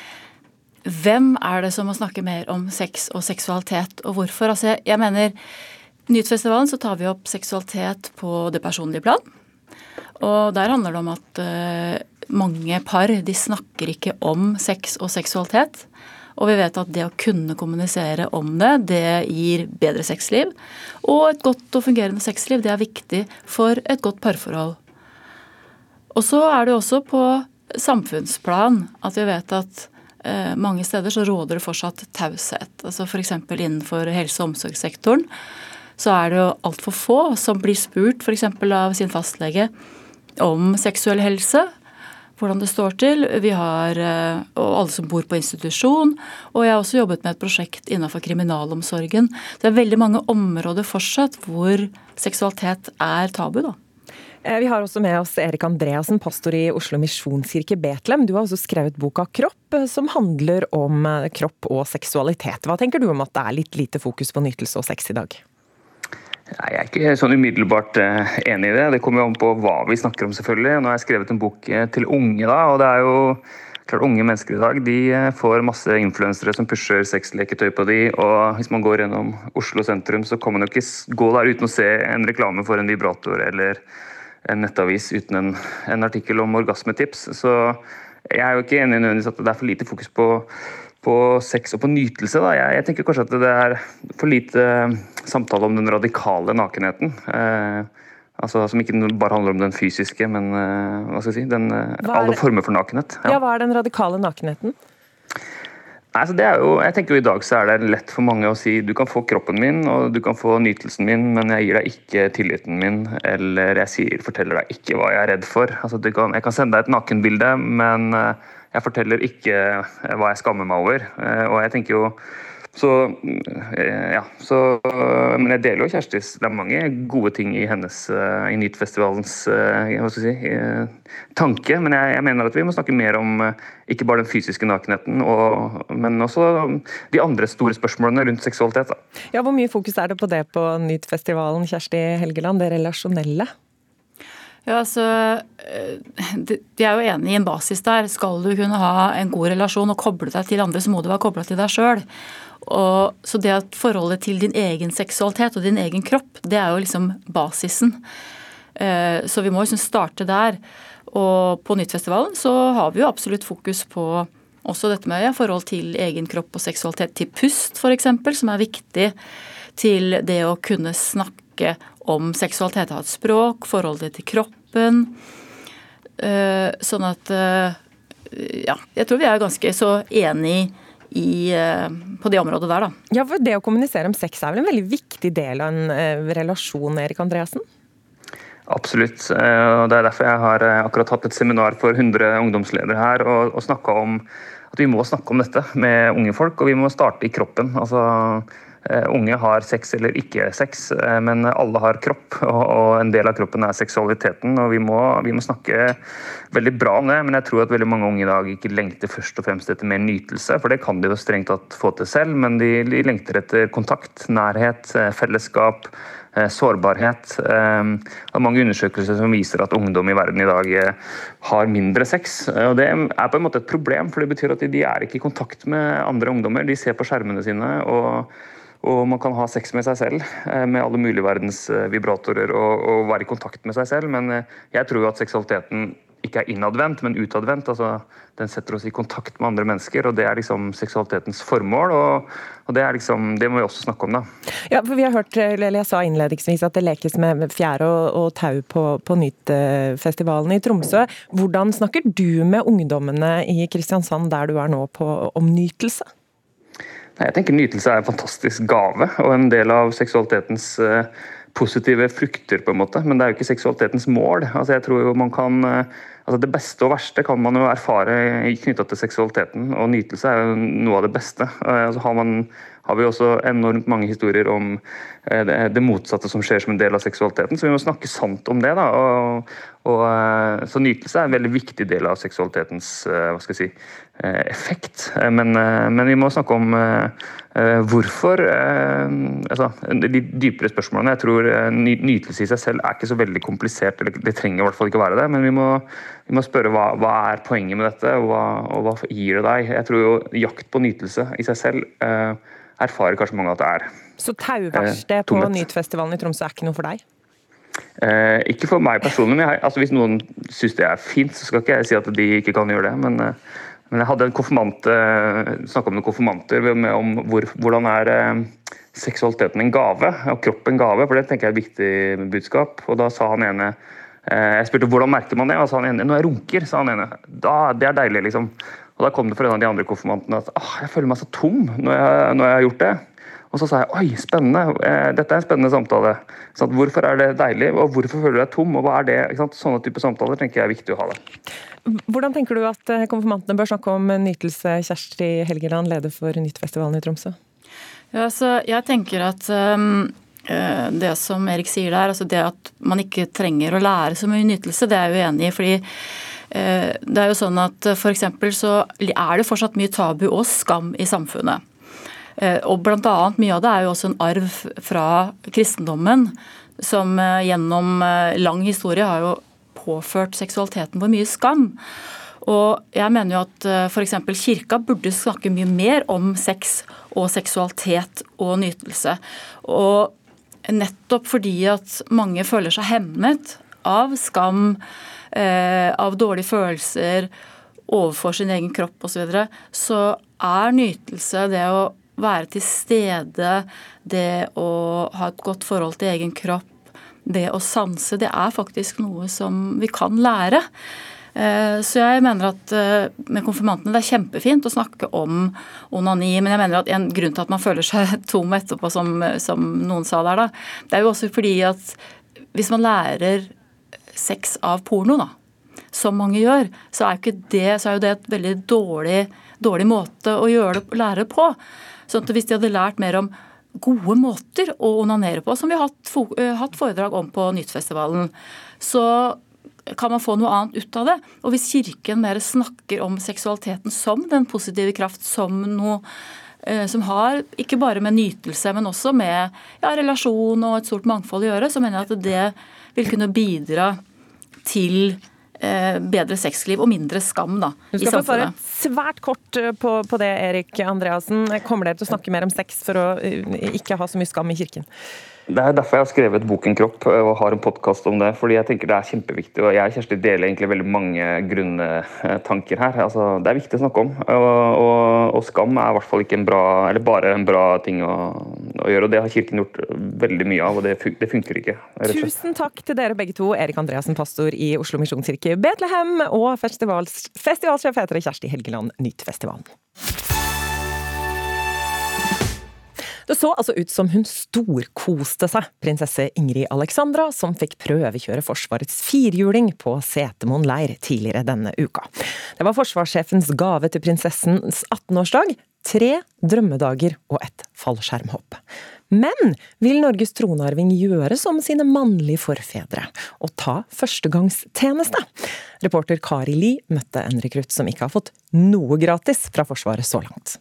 hvem er det som må snakke mer om sex og seksualitet, og hvorfor? Altså, jeg mener, Nyhetsfestivalen så tar vi opp seksualitet på det personlige plan. Og der handler det om at uh, mange par de snakker ikke om sex og seksualitet. Og vi vet at det å kunne kommunisere om det, det gir bedre sexliv. Og et godt og fungerende sexliv, det er viktig for et godt parforhold. Og så er det også på samfunnsplan at vi vet at mange steder så råder det fortsatt taushet. Altså F.eks. innenfor helse- og omsorgssektoren så er det jo altfor få som blir spurt f.eks. av sin fastlege om seksuell helse. Hvordan det står til. Vi har eh, og alle som bor på institusjon. Og jeg har også jobbet med et prosjekt innenfor kriminalomsorgen. Det er veldig mange områder fortsatt hvor seksualitet er tabu. da. Eh, vi har også med oss Erik Andreassen, pastor i Oslo misjonskirke Betlehem. Du har også skrevet boka 'Kropp', eh, som handler om eh, kropp og seksualitet. Hva tenker du om at det er litt lite fokus på nytelse og sex i dag? Nei, Jeg er ikke sånn umiddelbart enig i det. Det kommer jo an på hva vi snakker om, selvfølgelig. Nå har jeg skrevet en bok til unge, da, og det er jo klart Unge mennesker i dag de får masse influensere som pusher sexleketøy på de, og Hvis man går gjennom Oslo sentrum, så kan man jo ikke gå der uten å se en reklame for en vibrator eller en nettavis uten en, en artikkel om orgasmetips. Så jeg er jo ikke enig nødvendigvis at det er for lite fokus på, på sex og på nytelse. Da. Jeg, jeg, tenker kanskje at det er for lite eh, samtale om den radikale nakenheten. Eh, altså Som ikke bare handler om den fysiske, men eh, hva skal jeg si, den, eh, alle former for nakenhet. Ja. ja, Hva er den radikale nakenheten? Nei, så det er jo, jeg tenker jo I dag så er det lett for mange å si du kan få kroppen min og du kan få nytelsen min, men jeg gir deg ikke tilliten min, eller jeg sier, forteller deg ikke hva jeg er redd for. Altså, kan, jeg kan sende deg et nakenbilde, men eh, jeg forteller ikke eh, hva jeg skammer meg over. Eh, og jeg tenker jo så eh, ja, så, Men jeg deler jo Kjerstis Det er mange gode ting i hennes eh, i Nytfestivalens eh, hva skal jeg si, tanke. Men jeg, jeg, mener at vi må snakke mer om ikke bare den fysiske nakenheten, og, men også de andre store spørsmålene rundt seksualitet. Da. Ja, Hvor mye fokus er det på det på Nytfestivalen, Kjersti Helgeland? Det relasjonelle? Ja, altså, De er jo enige i en basis der. Skal du kunne ha en god relasjon og koble deg til andre, så må du være kobla til deg sjøl. Og, så det at forholdet til din egen seksualitet og din egen kropp, det er jo liksom basisen. Eh, så vi må liksom starte der. Og på Nyttfestivalen så har vi jo absolutt fokus på også dette med ja, forhold til egen kropp og seksualitet, til pust f.eks., som er viktig til det å kunne snakke om seksualitet, ha et språk, forholdet til kroppen. Eh, sånn at eh, ja, jeg tror vi er ganske så enig i, eh, på det området der, da. Ja, for Det å kommunisere om sex er vel en veldig viktig del av en eh, relasjon, Erik Andreassen? Absolutt. Eh, og Det er derfor jeg har akkurat hatt et seminar for 100 ungdomsledere her og, og snakka om at vi må snakke om dette med unge folk, og vi må starte i kroppen. Altså, unge har sex eller ikke sex, eh, men alle har kropp, og en del av kroppen er seksualiteten. og vi må, vi må, snakke veldig bra om det, men jeg tror at veldig mange unge i dag ikke lengter først og fremst etter mer nytelse, for det kan de jo strengt tatt få til selv, men de, de lengter etter kontakt, nærhet, eh, fellesskap. Sårbarhet. Det er mange undersøkelser som viser at ungdom i verden i dag har mindre sex. og Det er på en måte et problem, for det betyr at de er ikke i kontakt med andre ungdommer. De ser på skjermene sine. og og man kan ha sex med seg selv eh, med alle mulige verdens eh, vibratorer og, og være i kontakt med seg selv. Men eh, jeg tror jo at seksualiteten ikke er innadvendt, men utadvendt. Altså, den setter oss i kontakt med andre mennesker, og det er liksom seksualitetens formål. Og, og det, er liksom, det må vi også snakke om, da. Ja, for vi har hørt, eller Jeg sa innledningsvis at det lekes med fjære og, og tau på, på Nytfestivalen i Tromsø. Hvordan snakker du med ungdommene i Kristiansand, der du er nå, på, om nytelse? Jeg tenker Nytelse er en fantastisk gave og en del av seksualitetens eh, positive frukter, på en måte, men det er jo ikke seksualitetens mål. Altså jeg tror jo man kan altså Det beste og verste kan man jo erfare knytta til seksualiteten, og nytelse er jo noe av det beste. Altså har man har vi også enormt mange historier om eh, det, motsatte som skjer som en del av seksualiteten. Så vi må snakke sant om det. da, og, og, eh, Så nytelse er en veldig viktig del av seksualitetens eh, hva skal jeg si, effekt. Men, men vi må snakke om hvorfor altså, De dypere spørsmålene. Jeg tror Nytelse i seg selv er ikke så veldig komplisert, eller det trenger i hvert fall ikke være det. Men vi må, vi må spørre hva, hva, er poenget med dette, og hva, og hva, gir det deg? Jeg tror jo jakt på nytelse i seg selv erfarer kanskje mange at det er. Så tauverksted eh, på Nytfestivalen i Tromsø er ikke noe for deg? Eh, ikke for meg personlig. men jeg, altså Hvis noen syns det er fint, så skal ikke jeg si at de ikke kan gjøre det. Men, eh, men jeg hadde en konfirmant, eh, snakka om noen konfirmanter med, om hvor, hvordan er eh, seksualiteten en gave, og kroppen en gave. For det tenker jeg er et viktig budskap. Og da sa han ene eh, Jeg spurte hvordan merker man det, og sa han ene når jeg runker, sa han ene. Det er deilig, liksom. Og Da kom det fra en av de andre konfirmantene at ah, jeg føler meg så tom når jeg, når jeg, har gjort det. Og så sa jeg oi, spennende, eh, dette er en spennende samtale. Sånn, hvorfor er det deilig, og hvorfor føler du deg tom, og hva er det? Sånne type samtaler tenker jeg er viktig å ha det. Hvordan tenker du at eh, konfirmantene bør snakke om nytelse? Kjersti Helgeland, leder for Nyttfestivalen i Tromsø. Ja, altså, jeg tenker at um det som Erik sier der, altså det at man ikke trenger å lære så mye nytelse, det er jeg uenig i. fordi det er jo sånn at for så er det fortsatt mye tabu og skam i samfunnet. Eh, og blant annet Mye av det er jo også en arv fra kristendommen, som gjennom lang historie har jo påført seksualiteten vår mye skam. Og jeg mener jo at f.eks. kirka burde snakke mye mer om sex og seksualitet og nytelse. Og nettopp fordi at mange føler seg hemmet av skam, eh, av dårlige følelser overfor sin egen kropp osv., så, videre, så er nytelse det å være til stede, det å ha et godt forhold til egen kropp, det å sanse, det er faktisk noe som vi kan lære. Eh, så jeg mener at eh, med konfirmantene det er kjempefint å snakke om onani, men jeg mener at en grunn til at man føler seg tom etterpå, som, som noen sa der, da, det er jo også fordi at hvis man lærer sex av porno, da, som mange gjør, så er, det, så er jo det et veldig dårlig, dårlig måte å det, lære på. Sånn at Hvis de hadde lært mer om gode måter å onanere på, som vi har hatt, eh, foredrag om på Nyttfestivalen, så kan man få noe annet ut av det. Og hvis Kirken mer snakker om seksualiteten som den positive kraft, som noe eh, som har ikke bare med nytelse, men også med ja, relasjon og et stort mangfold å gjøre, så mener jeg at det vil kunne bidra til bedre sexliv og mindre skam da, i samfunnet. Du skal få svare svært kort eh, på, på, det, Erik Andreassen. Kommer dere til å snakke mer om sex for å eh, ikke ha så mye skam i kirken? Det er derfor jeg har skrevet boken 'Kropp' og har en podkast om det. fordi jeg tenker det er kjempeviktig. og Jeg og Kjersti deler egentlig veldig mange grunntanker her. Altså, det er viktig å snakke om. Og, og, og, skam er i hvert fall ikke en bra, eller bare en bra ting å, å gjøre. og Det har Kirken gjort veldig mye av, og det, det funker ikke. Tusen takk til dere begge to. Erik Andreassen, pastor i Oslo misjonskirke Betlehem, og festivalsjef heter Kjersti Helgeland, Nytt-festivalen. Det så altså ut som hun storkoste seg, prinsesse Ingrid Alexandra, som fikk prøvekjøre Forsvarets firhjuling på Setermoen leir tidligere denne uka. Det var forsvarssjefens gave til prinsessens 18-årsdag. Tre drømmedager og et fallskjermhopp. Men vil Norges tronarving gjøre som sine mannlige forfedre, og ta førstegangstjeneste? Reporter Kari Li møtte en rekrutt som ikke har fått noe gratis fra Forsvaret så langt.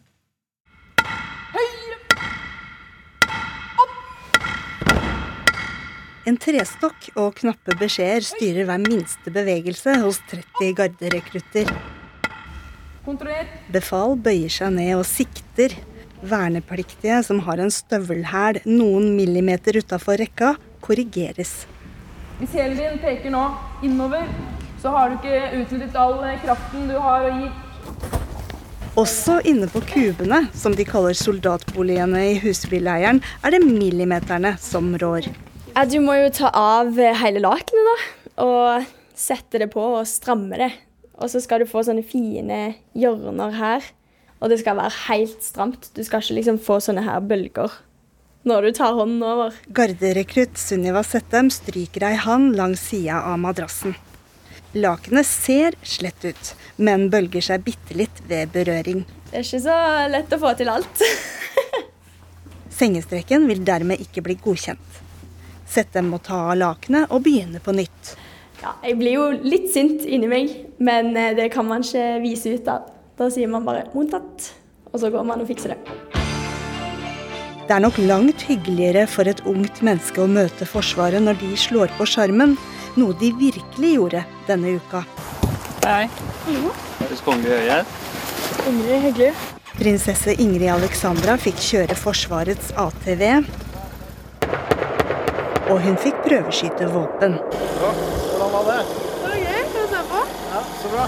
En trestokk og knappe beskjeder styrer hver minste bevegelse hos 30 garderekrutter. Befal bøyer seg ned og sikter. Vernepliktige som har en støvelhæl noen millimeter utafor rekka, korrigeres. Hvis hælen din peker nå innover, så har du ikke utnyttet all kraften du har å gi. Også inne på kubene, som de kaller soldatboligene i husbilleiren, er det millimeterne som rår. Ja, du må jo ta av hele lakenet, da. Og sette det på og stramme det. Og så skal du få sånne fine hjørner her. Og det skal være helt stramt. Du skal ikke liksom få sånne her bølger når du tar hånden over. Garderekrutt Sunniva Settem stryker ei hand langs sida av madrassen. Lakenet ser slett ut, men bølger seg bitte litt ved berøring. Det er ikke så lett å få til alt. Sengestreken vil dermed ikke bli godkjent. Settem å ta av lakenet og begynne på nytt. Ja, jeg blir jo litt sint inni meg, men eh, det kan man ikke vise ut Da Da sier man bare 'mottatt', og så går man og fikser det. Det er nok langt hyggeligere for et ungt menneske å møte Forsvaret når de slår på sjarmen, noe de virkelig gjorde denne uka. Hei. Høres kongelig øye her. Ingrid, hyggelig. Prinsesse Ingrid Alexandra fikk kjøre Forsvarets ATV. Og hun fikk prøveskyte våpen. Hvordan var det? Det var gøy. Skal vi se på? Ja, så bra.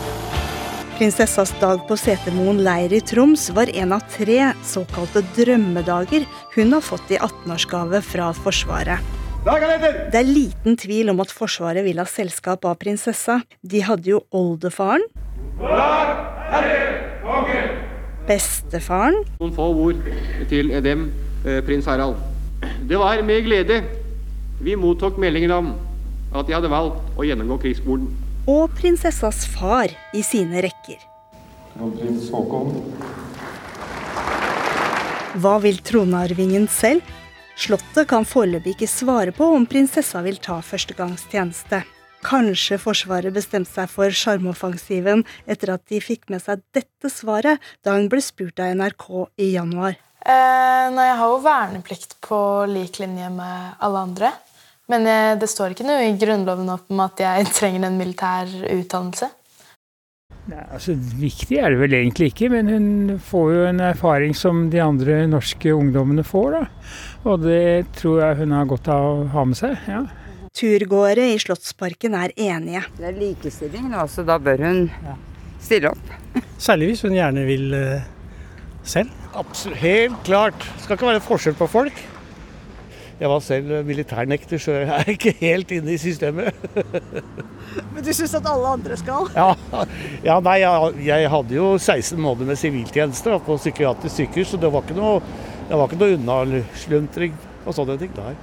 Prinsessas dag på Setermoen leir i Troms var en av tre såkalte drømmedager hun har fått i 18-årsgave fra Forsvaret. Det er liten tvil om at Forsvaret vil ha selskap av prinsessa. De hadde jo oldefaren, bestefaren Noen få ord til dem, eh, prins Harald. Det var med glede vi mottok meldingen om at de hadde valgt å gjennomgå krigsskolen. og prinsessas far i sine rekker. Kronprins Haakon. Hva vil tronarvingen selv? Slottet kan foreløpig ikke svare på om prinsessa vil ta førstegangstjeneste. Kanskje Forsvaret bestemte seg for sjarmoffensiven etter at de fikk med seg dette svaret da hun ble spurt av NRK i januar. Eh, nei, jeg har jo verneplikt på lik linje med alle andre. Men eh, det står ikke noe i Grunnloven om at jeg trenger en militær utdannelse. Nei, altså Viktig er det vel egentlig ikke, men hun får jo en erfaring som de andre norske ungdommene får. da. Og det tror jeg hun har godt av å ha med seg. ja. Turgåere i Slottsparken er enige. Det er likestilling nå, så da bør hun stille opp. Særlig hvis hun gjerne vil eh, selv. Absolutt, Helt klart. Det skal ikke være forskjell på folk. Jeg var selv militærnekter, så jeg er ikke helt inne i systemet. Men du syns at alle andre skal? Ja, ja nei, jeg, jeg hadde jo 16 måneder med siviltjeneste på psykiatrisk sykehus, så det var ikke noe, det var ikke noe unnasluntring og sånne ting. Nei.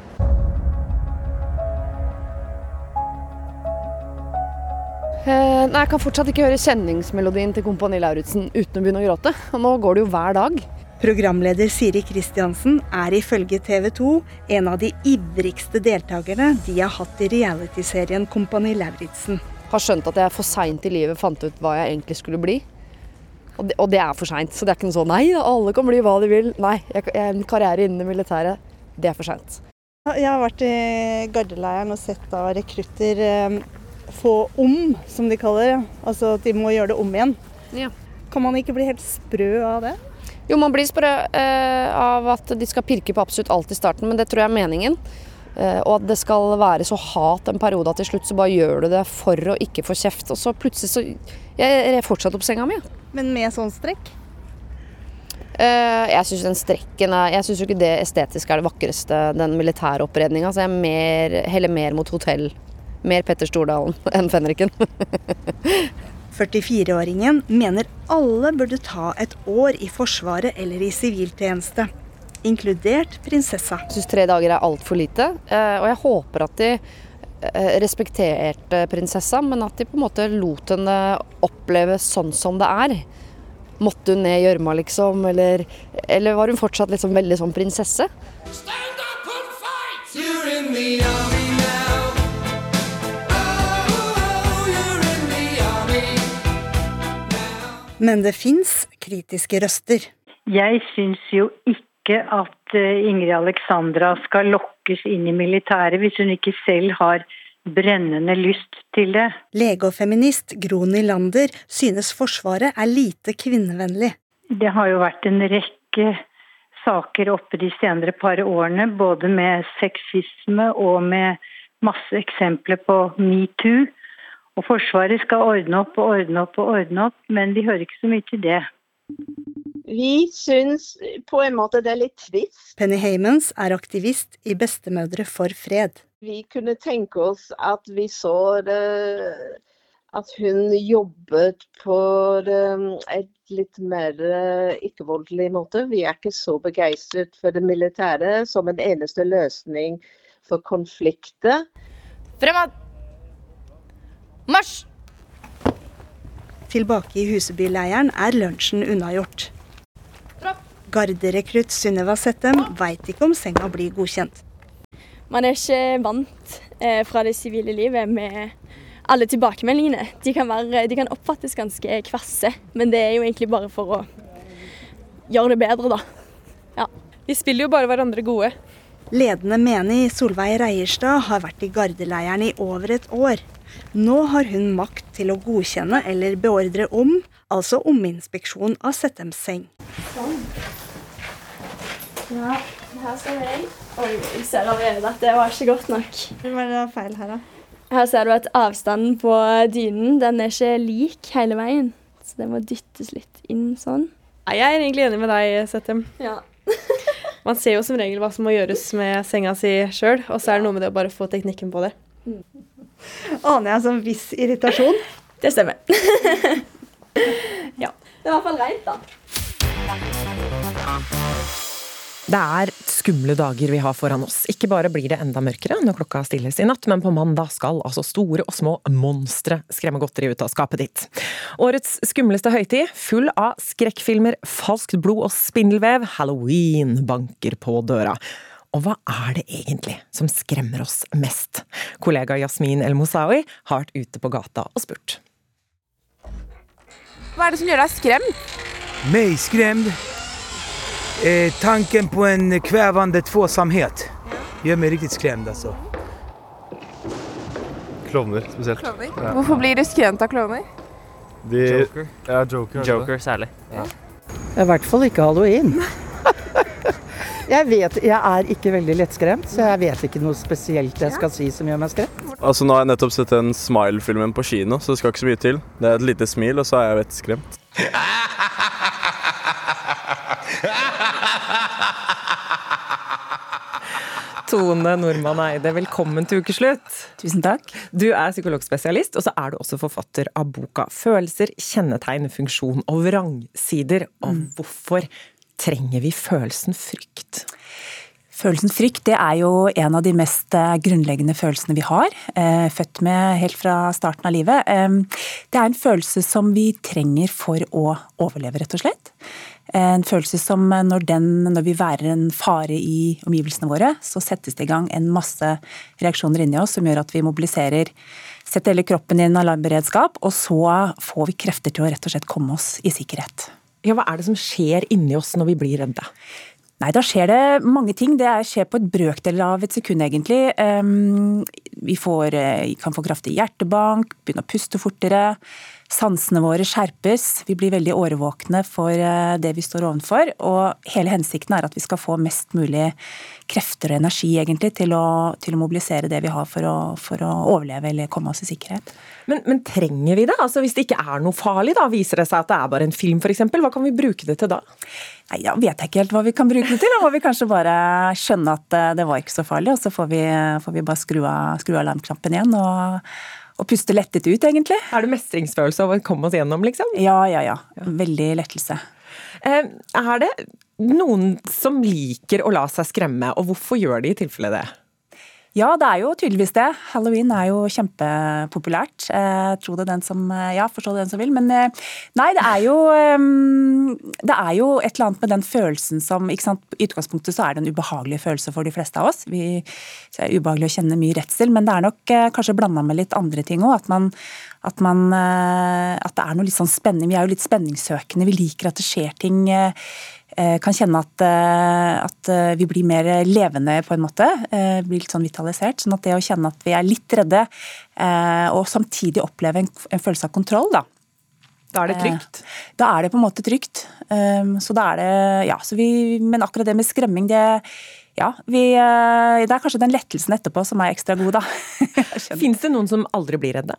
Eh, nei, Jeg kan fortsatt ikke høre kjenningsmelodien til Kompani Lauritzen uten å begynne å gråte. Og nå går det jo hver dag. Programleder Siri Kristiansen er ifølge TV 2 en av de ivrigste deltakerne de har hatt i realityserien Kompani Lauritzen. Har skjønt at jeg for seint i livet fant ut hva jeg egentlig skulle bli. Og det, og det er for seint. Så det er ikke noe sånn nei, alle kan bli hva de vil. Nei, jeg, jeg, en karriere innen det militære, det er for seint. Jeg har vært i gardeleiren og sett da rekrutter eh, få om, som de kaller det. Altså at de må gjøre det om igjen. Ja. Kan man ikke bli helt sprø av det? Jo, man blir sprø eh, av at de skal pirke på absolutt alt i starten, men det tror jeg er meningen. Eh, og at det skal være så hat en periode at til slutt så bare gjør du det for å ikke få kjeft. Og så plutselig så Jeg er fortsatt opp senga mi. Men med sånn strekk? Eh, jeg syns den strekken er Jeg syns jo ikke det estetiske er det vakreste, den militære oppredninga. Så jeg er mer, heller mer mot hotell. Mer Petter Stordalen enn Fenriken. 44-åringen mener alle burde ta et år i Forsvaret eller i siviltjeneste, inkludert prinsessa. Jeg syns tre dager er altfor lite, eh, og jeg håper at de eh, respekterte prinsessa, men at de på en måte lot henne oppleve sånn som det er. Måtte hun ned i gjørma, liksom, eller, eller var hun fortsatt liksom veldig sånn prinsesse? Stand up and fight! You're in the army Men det fins kritiske røster. Jeg syns jo ikke at eh, Ingrid Alexandra skal lokkes inn i militæret hvis hun ikke selv har brennende lyst til det. Lege og feminist Gro Nylander synes Forsvaret er lite kvinnevennlig. Det har jo vært en rekke saker oppe de senere par årene, både med sexisme og med masse eksempler på metoo. Og Forsvaret skal ordne opp og ordne opp og ordne opp, men de hører ikke så mye til det. Vi syns på en måte det er litt trist. Penny Hamons er aktivist i Bestemødre for fred. Vi kunne tenke oss at vi så det, at hun jobbet på um, et litt mer uh, ikke-voldelig måte. Vi er ikke så begeistret for det militære som en eneste løsning for konflikter. Fremad! Marsj! Tilbake i Husebyleiren er lunsjen unnagjort. Garderekrutt Sunniva Settem veit ikke om senga blir godkjent. Man er ikke vant eh, fra det sivile livet med alle tilbakemeldingene. De kan, være, de kan oppfattes ganske kvasse, men det er jo egentlig bare for å gjøre det bedre, da. Ja. Vi spiller jo bare hverandre gode. Ledende menig Solveig Reierstad har vært i gardeleiren i over et år. Nå har hun makt til å godkjenne eller beordre om, altså ominspeksjon av Settems seng. Sånn. Ja, her ser jeg. Oi, jeg ser allerede at det var ikke godt nok. Hva er det feil her, da? Her ser du at avstanden på dynen den er ikke lik hele veien. Så det må dyttes litt inn sånn. Jeg er egentlig enig med deg, Settem. Ja. Man ser jo som regel hva som må gjøres med senga si sjøl, og så er det noe med det å bare få teknikken på det. Aner jeg sånn viss irritasjon? Det stemmer. ja. Det er i hvert fall rent, da. Det er skumle dager vi har foran oss. Ikke bare blir det enda mørkere når klokka stilles i natt, men på mandag skal altså store og små monstre skremme godteri ut av skapet ditt. Årets skumleste høytid, full av skrekkfilmer, falskt blod og spindelvev, halloween banker på døra. Og hva er det egentlig som skremmer oss mest? Kollega Yasmin El Mosawi har vært ute på gata og spurt. Hva er det som gjør deg skremt? Meg skrämd? Eh, tanken på en kvävande tvåsamhet gör mig riktigt skrämd alltså. Klovner spesielt. Klovner? Ja. Hvorfor blir du skremt av klovner? De, Joker. Ja, Joker. er. Joker særlig. Ja. I hvert fall ikke halloween. Jeg vet, jeg er ikke veldig lettskremt, så jeg vet ikke noe spesielt jeg skal si som gjør meg skremt. Altså, nå har jeg nettopp sett den Smile-filmen på kino, så det skal ikke så mye til. Det er et lite smil, og så er jeg vettskremt. Tone Nordmann Eide, velkommen til ukeslutt. Tusen takk. Du er psykologspesialist, og så er du også forfatter av boka 'Følelser, kjennetegn, funksjon og vrangsider'. Og hvorfor trenger vi følelsen frykt? Følelsen frykt det er jo en av de mest eh, grunnleggende følelsene vi har. eh, Født med helt fra starten av livet. Det er en følelse som vi trenger for å overleve, rett og slett. En følelse som eh, når, den, når vi værer en fare i omgivelsene våre, så settes det i gang en masse reaksjoner inni oss som gjør at vi mobiliserer Setter hele kroppen i en alarmberedskap, og så får vi krefter til å rett og slett komme oss i sikkerhet. Ja, Hva er det som skjer inni oss når vi blir redde? Nei, da skjer det mange ting. Det er- skjer på et brøkdel av et sekund, egentlig. Ehm, Vi får, eh, kan få kraftig hjertebank, begynne å puste fortere. Sansene våre skjerpes. Vi blir veldig årvåkne for eh, det vi står ovenfor. Og hele hensikten er at vi skal få mest mulig krefter og energi, egentlig, til å, til å mobilisere det vi har for å, for å overleve eller komme oss i sikkerhet. Men, men trenger vi det? Altså Hvis det ikke er noe farlig, da viser det seg at det er bare en film f.eks. Hva kan vi bruke det til da? Nei, Da vet jeg ikke helt hva vi kan bruke det til. Da må vi kanskje bare skjønne at eh, det var ikke så farlig, og så får vi, får vi bare skru av, skru av alarmknappen igjen og, og puste lettet ut, egentlig. Er det mestringsfølelse av å komme oss gjennom, liksom? Ja, ja, ja. Veldig lettelse. Eh, Er det noen som liker å la seg skremme, og hvorfor gjør de i tilfelle det? Ja, det er jo tydeligvis det. Halloween er jo kjempepopulært. Eh, tro det den som Ja, forstå det den som vil. Men eh, nei, det er jo eh, Det er jo et eller annet med den følelsen som ikke sant, I utgangspunktet så er det en ubehagelig følelse for de fleste av oss. Vi, det er ubehagelig å kjenne mye redsel, men det er nok eh, kanskje blanda med litt andre ting òg. At, at, eh, at det er noe litt sånn spenning. Vi er jo litt spenningssøkende. Vi liker at det skjer ting. eh, eh, kan kjenne at, eh, at eh, vi blir mer levende på en måte. eh, Blir litt sånn vitalisert. Sånn at det å kjenne at vi er litt redde, eh, og samtidig oppleve en, en følelse av kontroll, da. Da er det trygt? Eh, Da er det på en måte trygt. Um, Så da er det Ja, så vi Men akkurat det med skremming, det ja, vi, eh, det er kanskje den lettelsen etterpå som er ekstra god, da. Fins det noen som aldri blir redde?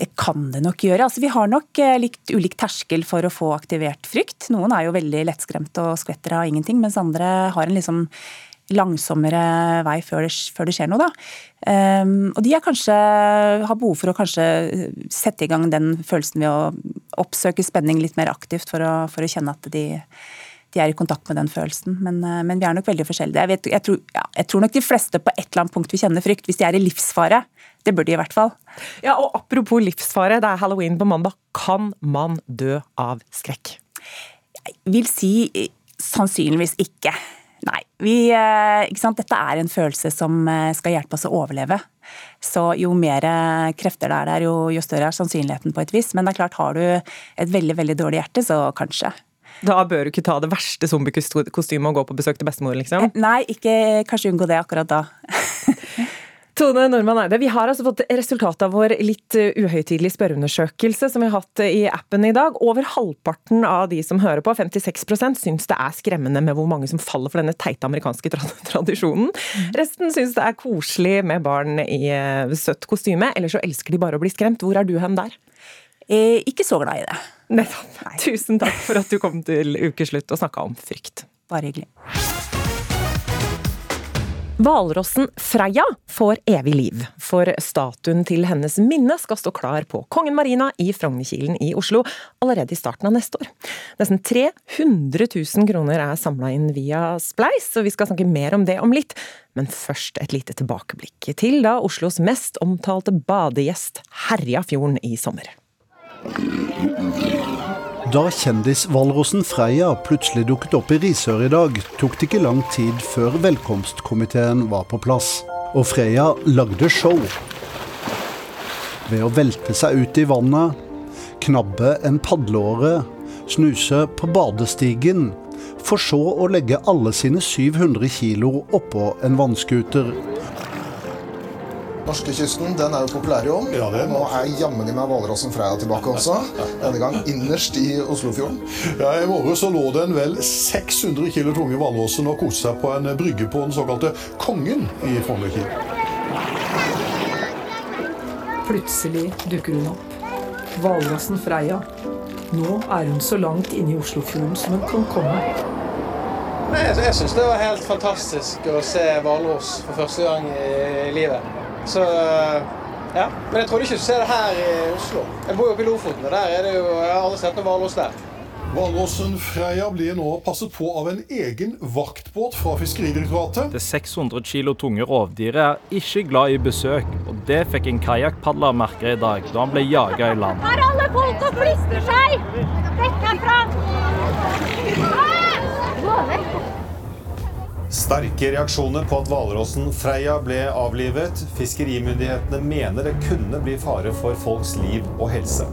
Det kan det nok gjøre. Altså, vi har nok likt ulik terskel for å få aktivert frykt. Noen er jo veldig lettskremte og skvetter av ingenting, mens andre har en liksom langsommere vei før det, før det skjer noe, da. Um, og de kanskje, har behov for å kanskje sette i gang den følelsen ved å oppsøke spenning litt mer aktivt for å, for å kjenne at de, de er i kontakt med den følelsen. Men, uh, men vi er nok veldig forskjellige. Jeg, vet, jeg, tror, ja, jeg, tror, nok de fleste på et eller annet punkt vil kjenne frykt, hvis de er i livsfare. Det bør de i hvert fall. Ja, og Apropos livsfare, det er halloween på mandag. Kan man dø av skrekk? Jeg vil si sannsynligvis ikke. Nei. Vi, eh, Dette er en følelse som eh, skal hjelpe oss å overleve. Så jo mer eh, krefter det er der, jo, jo større er sannsynligheten på et vis. Men det er klart, har du et veldig veldig dårlig hjerte, så kanskje. Da bør du ikke ta det verste zombiekostymet og gå på besøk til bestemor, liksom? Nei, ikke kanskje unngå det akkurat da. Tone Normann Eide, vi har altså fått resultatet av vår litt uh, uhøytidelige spørreundersøkelse som vi har hatt uh, i appen i dag. Over halvparten av de som hører på, 56% syns det er skremmende med hvor mange som faller for denne teite amerikanske tradisjonen. Mm. Resten syns det er koselig med barn i uh, søtt kostyme, eller så elsker de bare å bli skremt. Hvor er du hen der? Eh, ikke så glad i det. Nettopp. Tusen takk for at du kom til ukeslutt og snakka om frykt. Bare hyggelig. Hvalrossen Freya får evig liv, for statuen til hennes minne skal stå klar på Kongen Marina i Frognerkilen i Oslo allerede i starten av neste år. Nesten 300 000 kroner er samla inn via Spleis, og vi skal snakke mer om det om litt. Men først et lite tilbakeblikk til da Oslos mest omtalte badegjest herja fjorden i sommer. Da kjendishvalrossen Freya plutselig dukket opp i Risør i dag, tok det ikke lang tid før velkomstkomiteen var på plass. Og Freya lagde show. Ved å velte seg ut i vannet, knabbe en padleåre, snuse på badestigen, for så å legge alle sine 700 kilo oppå en vannskuter. Norskekysten den er jo populær i år. Ja, det er Nå er jammen i meg hvalrossen Freia tilbake også. Denne gang innerst i Oslofjorden. Ja, I morges så lå en vel 600 kilo tunge hvalrossen og koste seg på en brygge på den såkalte Kongen i Frognerkilen. Plutselig dukker hun opp. Hvalrossen Freia. Nå er hun så langt inne i Oslofjorden som hun kan komme. Nei, jeg jeg syns det var helt fantastisk å se hvalross for første gang i livet. Så ja. Men jeg trodde ikke du ser det her i Oslo. Jeg bor jo oppe i Lofoten, og der er det jo Jeg har aldri sett noen hvalross der. Hvalrossen Freia blir nå passet på av en egen vaktbåt fra Fiskeridirektoratet. Det 600 kilo tunge rovdyret er ikke glad i besøk, og det fikk en kajakkpadler merke i dag da han ble jaga i land. Her alle folk og flister seg! Vekk herfra! Gå vekk! Sterke reaksjoner på at hvalrossen Freia ble avlivet. Fiskerimyndighetene mener det kunne bli fare for folks liv og helse.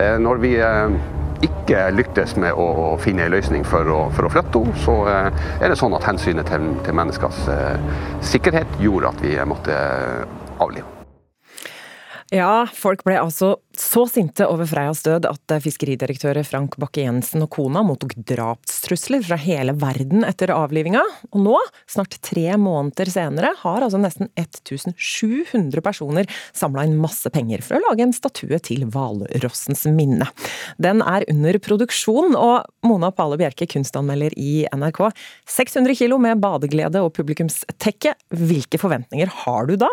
Eh, Når vi eh, ikke lyktes med å finne en løsning for å, for å flytte henne, så eh, er det sånn at hensynet til, til menneskers sikkerhet gjorde at vi måtte avlive. Ja, folk ble altså så sinte over Freias død at fiskeridirektør Frank Bakke-Jensen og kona mottok drapstrusler fra hele verden etter avlivinga. Og nå, snart tre måneder senere, har altså nesten 1700 personer samla inn masse penger for å lage en statue til hvalrossens minne. Den er under produksjon, og Mona Pale Bjerke, kunstanmelder i NRK. 600 kilo med badeglede og publikumstekke. Hvilke forventninger har du da?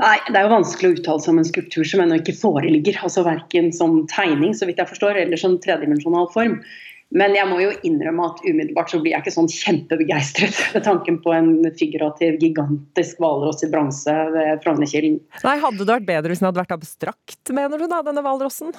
Nei, Det er jo vanskelig å uttale seg om en skulptur som ennå ikke foreligger. altså Verken som tegning så vidt jeg forstår, eller som tredimensjonal form. Men jeg må jo innrømme at umiddelbart så blir jeg ikke sånn kjempebegeistret ved tanken på en figurativ, gigantisk hvalross i bronse ved Frognerkilen. Nei, Hadde det vært bedre hvis den hadde vært abstrakt, mener du da, denne hvalrossen?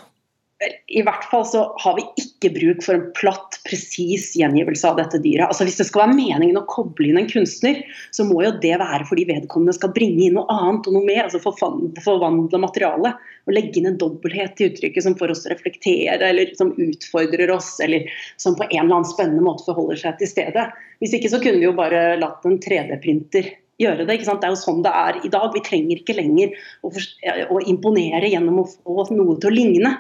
I hvert fall så har vi ikke bruk for en platt, presis gjengivelse av dette dyret. Altså Hvis det skal være meningen å koble inn en kunstner, så må jo det være fordi vedkommende skal bringe inn noe annet og noe mer. altså Forvandle materialet. Og legge inn en dobbelthet i uttrykket som får oss til å reflektere, eller som utfordrer oss, eller som på en eller annen spennende måte forholder seg til stedet. Hvis ikke så kunne vi jo bare latt en 3D-printer gjøre det. ikke sant? Det er jo sånn det er i dag. Vi trenger ikke lenger å, å imponere gjennom å få noe til å ligne.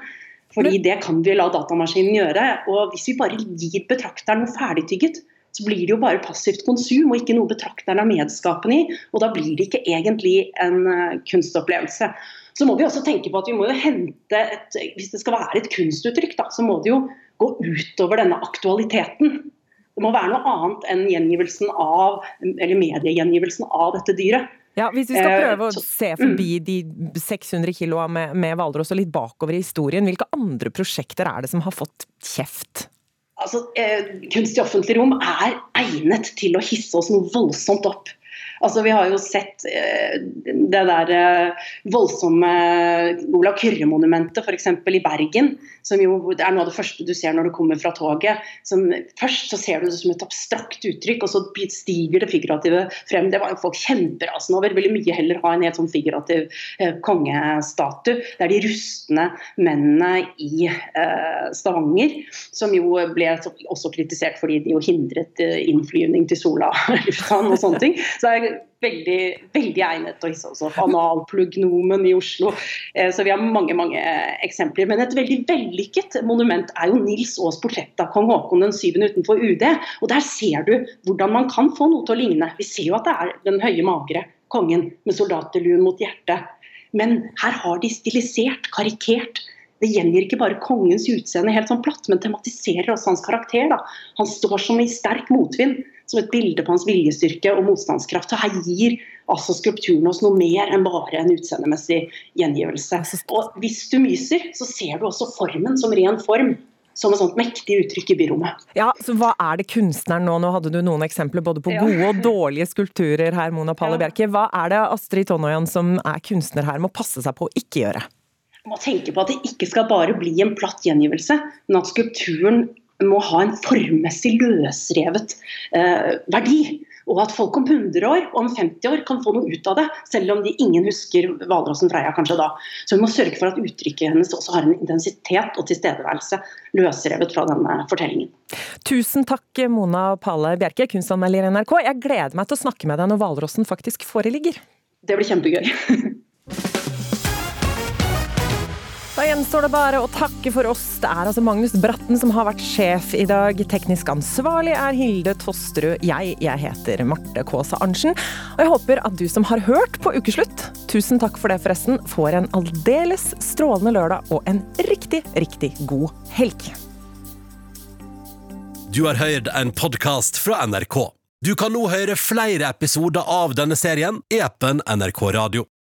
Fordi det kan vi la datamaskinen gjøre. Og hvis vi bare gir betrakteren noe ferdigtygget, så blir det jo bare passivt konsum og ikke noe betrakteren er medskapende i. Og da blir det ikke egentlig en uh, kunstopplevelse. Så må vi også tenke på at vi må jo hente et, Hvis det skal være et kunstuttrykk, da, så må det jo gå utover denne aktualiteten. Det må være noe annet enn gjengivelsen av, eller mediegjengivelsen av dette dyret. Ja, Hvis vi skal Eh, prøve å se forbi de 600 kiloa med, med hvalross og litt bakover i historien, hvilke andre prosjekter er det som har fått kjeft? Altså, eh, Kunst i offentlig rom er egnet til å hisse oss noe voldsomt opp. Altså, Vi har jo sett eh, det der eh, voldsomme Olav Kyrre-monumentet f.eks. i Bergen. som jo er noe av det første du ser når du kommer fra toget. Som, først så ser du det som et abstrakt uttrykk, og så stiger det figurative frem. Det var jo folk kjemperasende over. Ville mye heller ha en helt sånn figurativ eh, kongestatue. Det er de rustne mennene i eh, Stavanger, som jo ble også kritisert fordi de jo hindret eh, innflyvning til Sola lufthavn og sånne ting. Så det er veldig, veldig egnet til å hisse oss opp. Analplugnomen i Oslo. Eh, Så vi har mange mange eksempler. Men et veldig vellykket monument er jo Nils Aas portrett av kong Haakon den 7. utenfor UD. Og der ser du hvordan man kan få noe til å ligne. Vi ser jo at det er den høye, magre kongen med soldaterluen mot hjertet. Men her har de stilisert, karikert. Det gjengir ikke bare kongens utseende helt sånn platt, men tematiserer også hans karakter. Da. Han står som i sterk motvind, som et bilde på hans viljestyrke og motstandskraft. Så her gir altså skulpturen oss noe mer enn bare en utseendemessig gjengivelse. Og hvis du myser, så ser du også formen som ren form. Som et sånt mektig uttrykk i byrommet. Ja, så Hva er det kunstneren nå Nå hadde du noen eksempler både på gode og dårlige skulpturer her, Mona Palle Bjerke. Hva er det Astrid Tonnoyan som er kunstner her, må passe seg på å ikke gjøre? Må tenke på at det ikke skal bare bli en platt gjengivelse, men at skulpturen må ha en formmessig løsrevet eh, verdi. Og at folk om 100 år og om 50 år kan få noe ut av det, selv om de ingen husker Hvalrossen Freia kanskje da. Så vi må sørge for at uttrykket hennes også har en intensitet og tilstedeværelse løsrevet fra denne fortellingen. Tusen takk, Mona Palle Bjerke, kunstanmelder i NRK. Jeg gleder meg til å snakke med deg når hvalrossen faktisk foreligger. Det blir kjempegøy. Da gjenstår det bare å takke for oss. Det er altså Magnus Bratten som har vært sjef i dag. Teknisk ansvarlig er Hilde Tosterud. Jeg, jeg heter Marte Kaasa Arntzen. Og jeg håper at du som har hørt på Ukeslutt, tusen takk for det forresten, får en aldeles strålende lørdag og en riktig, riktig god helg. Du har hørt en podkast fra NRK. Du kan nå høre flere episoder av denne serien i appen NRK Radio.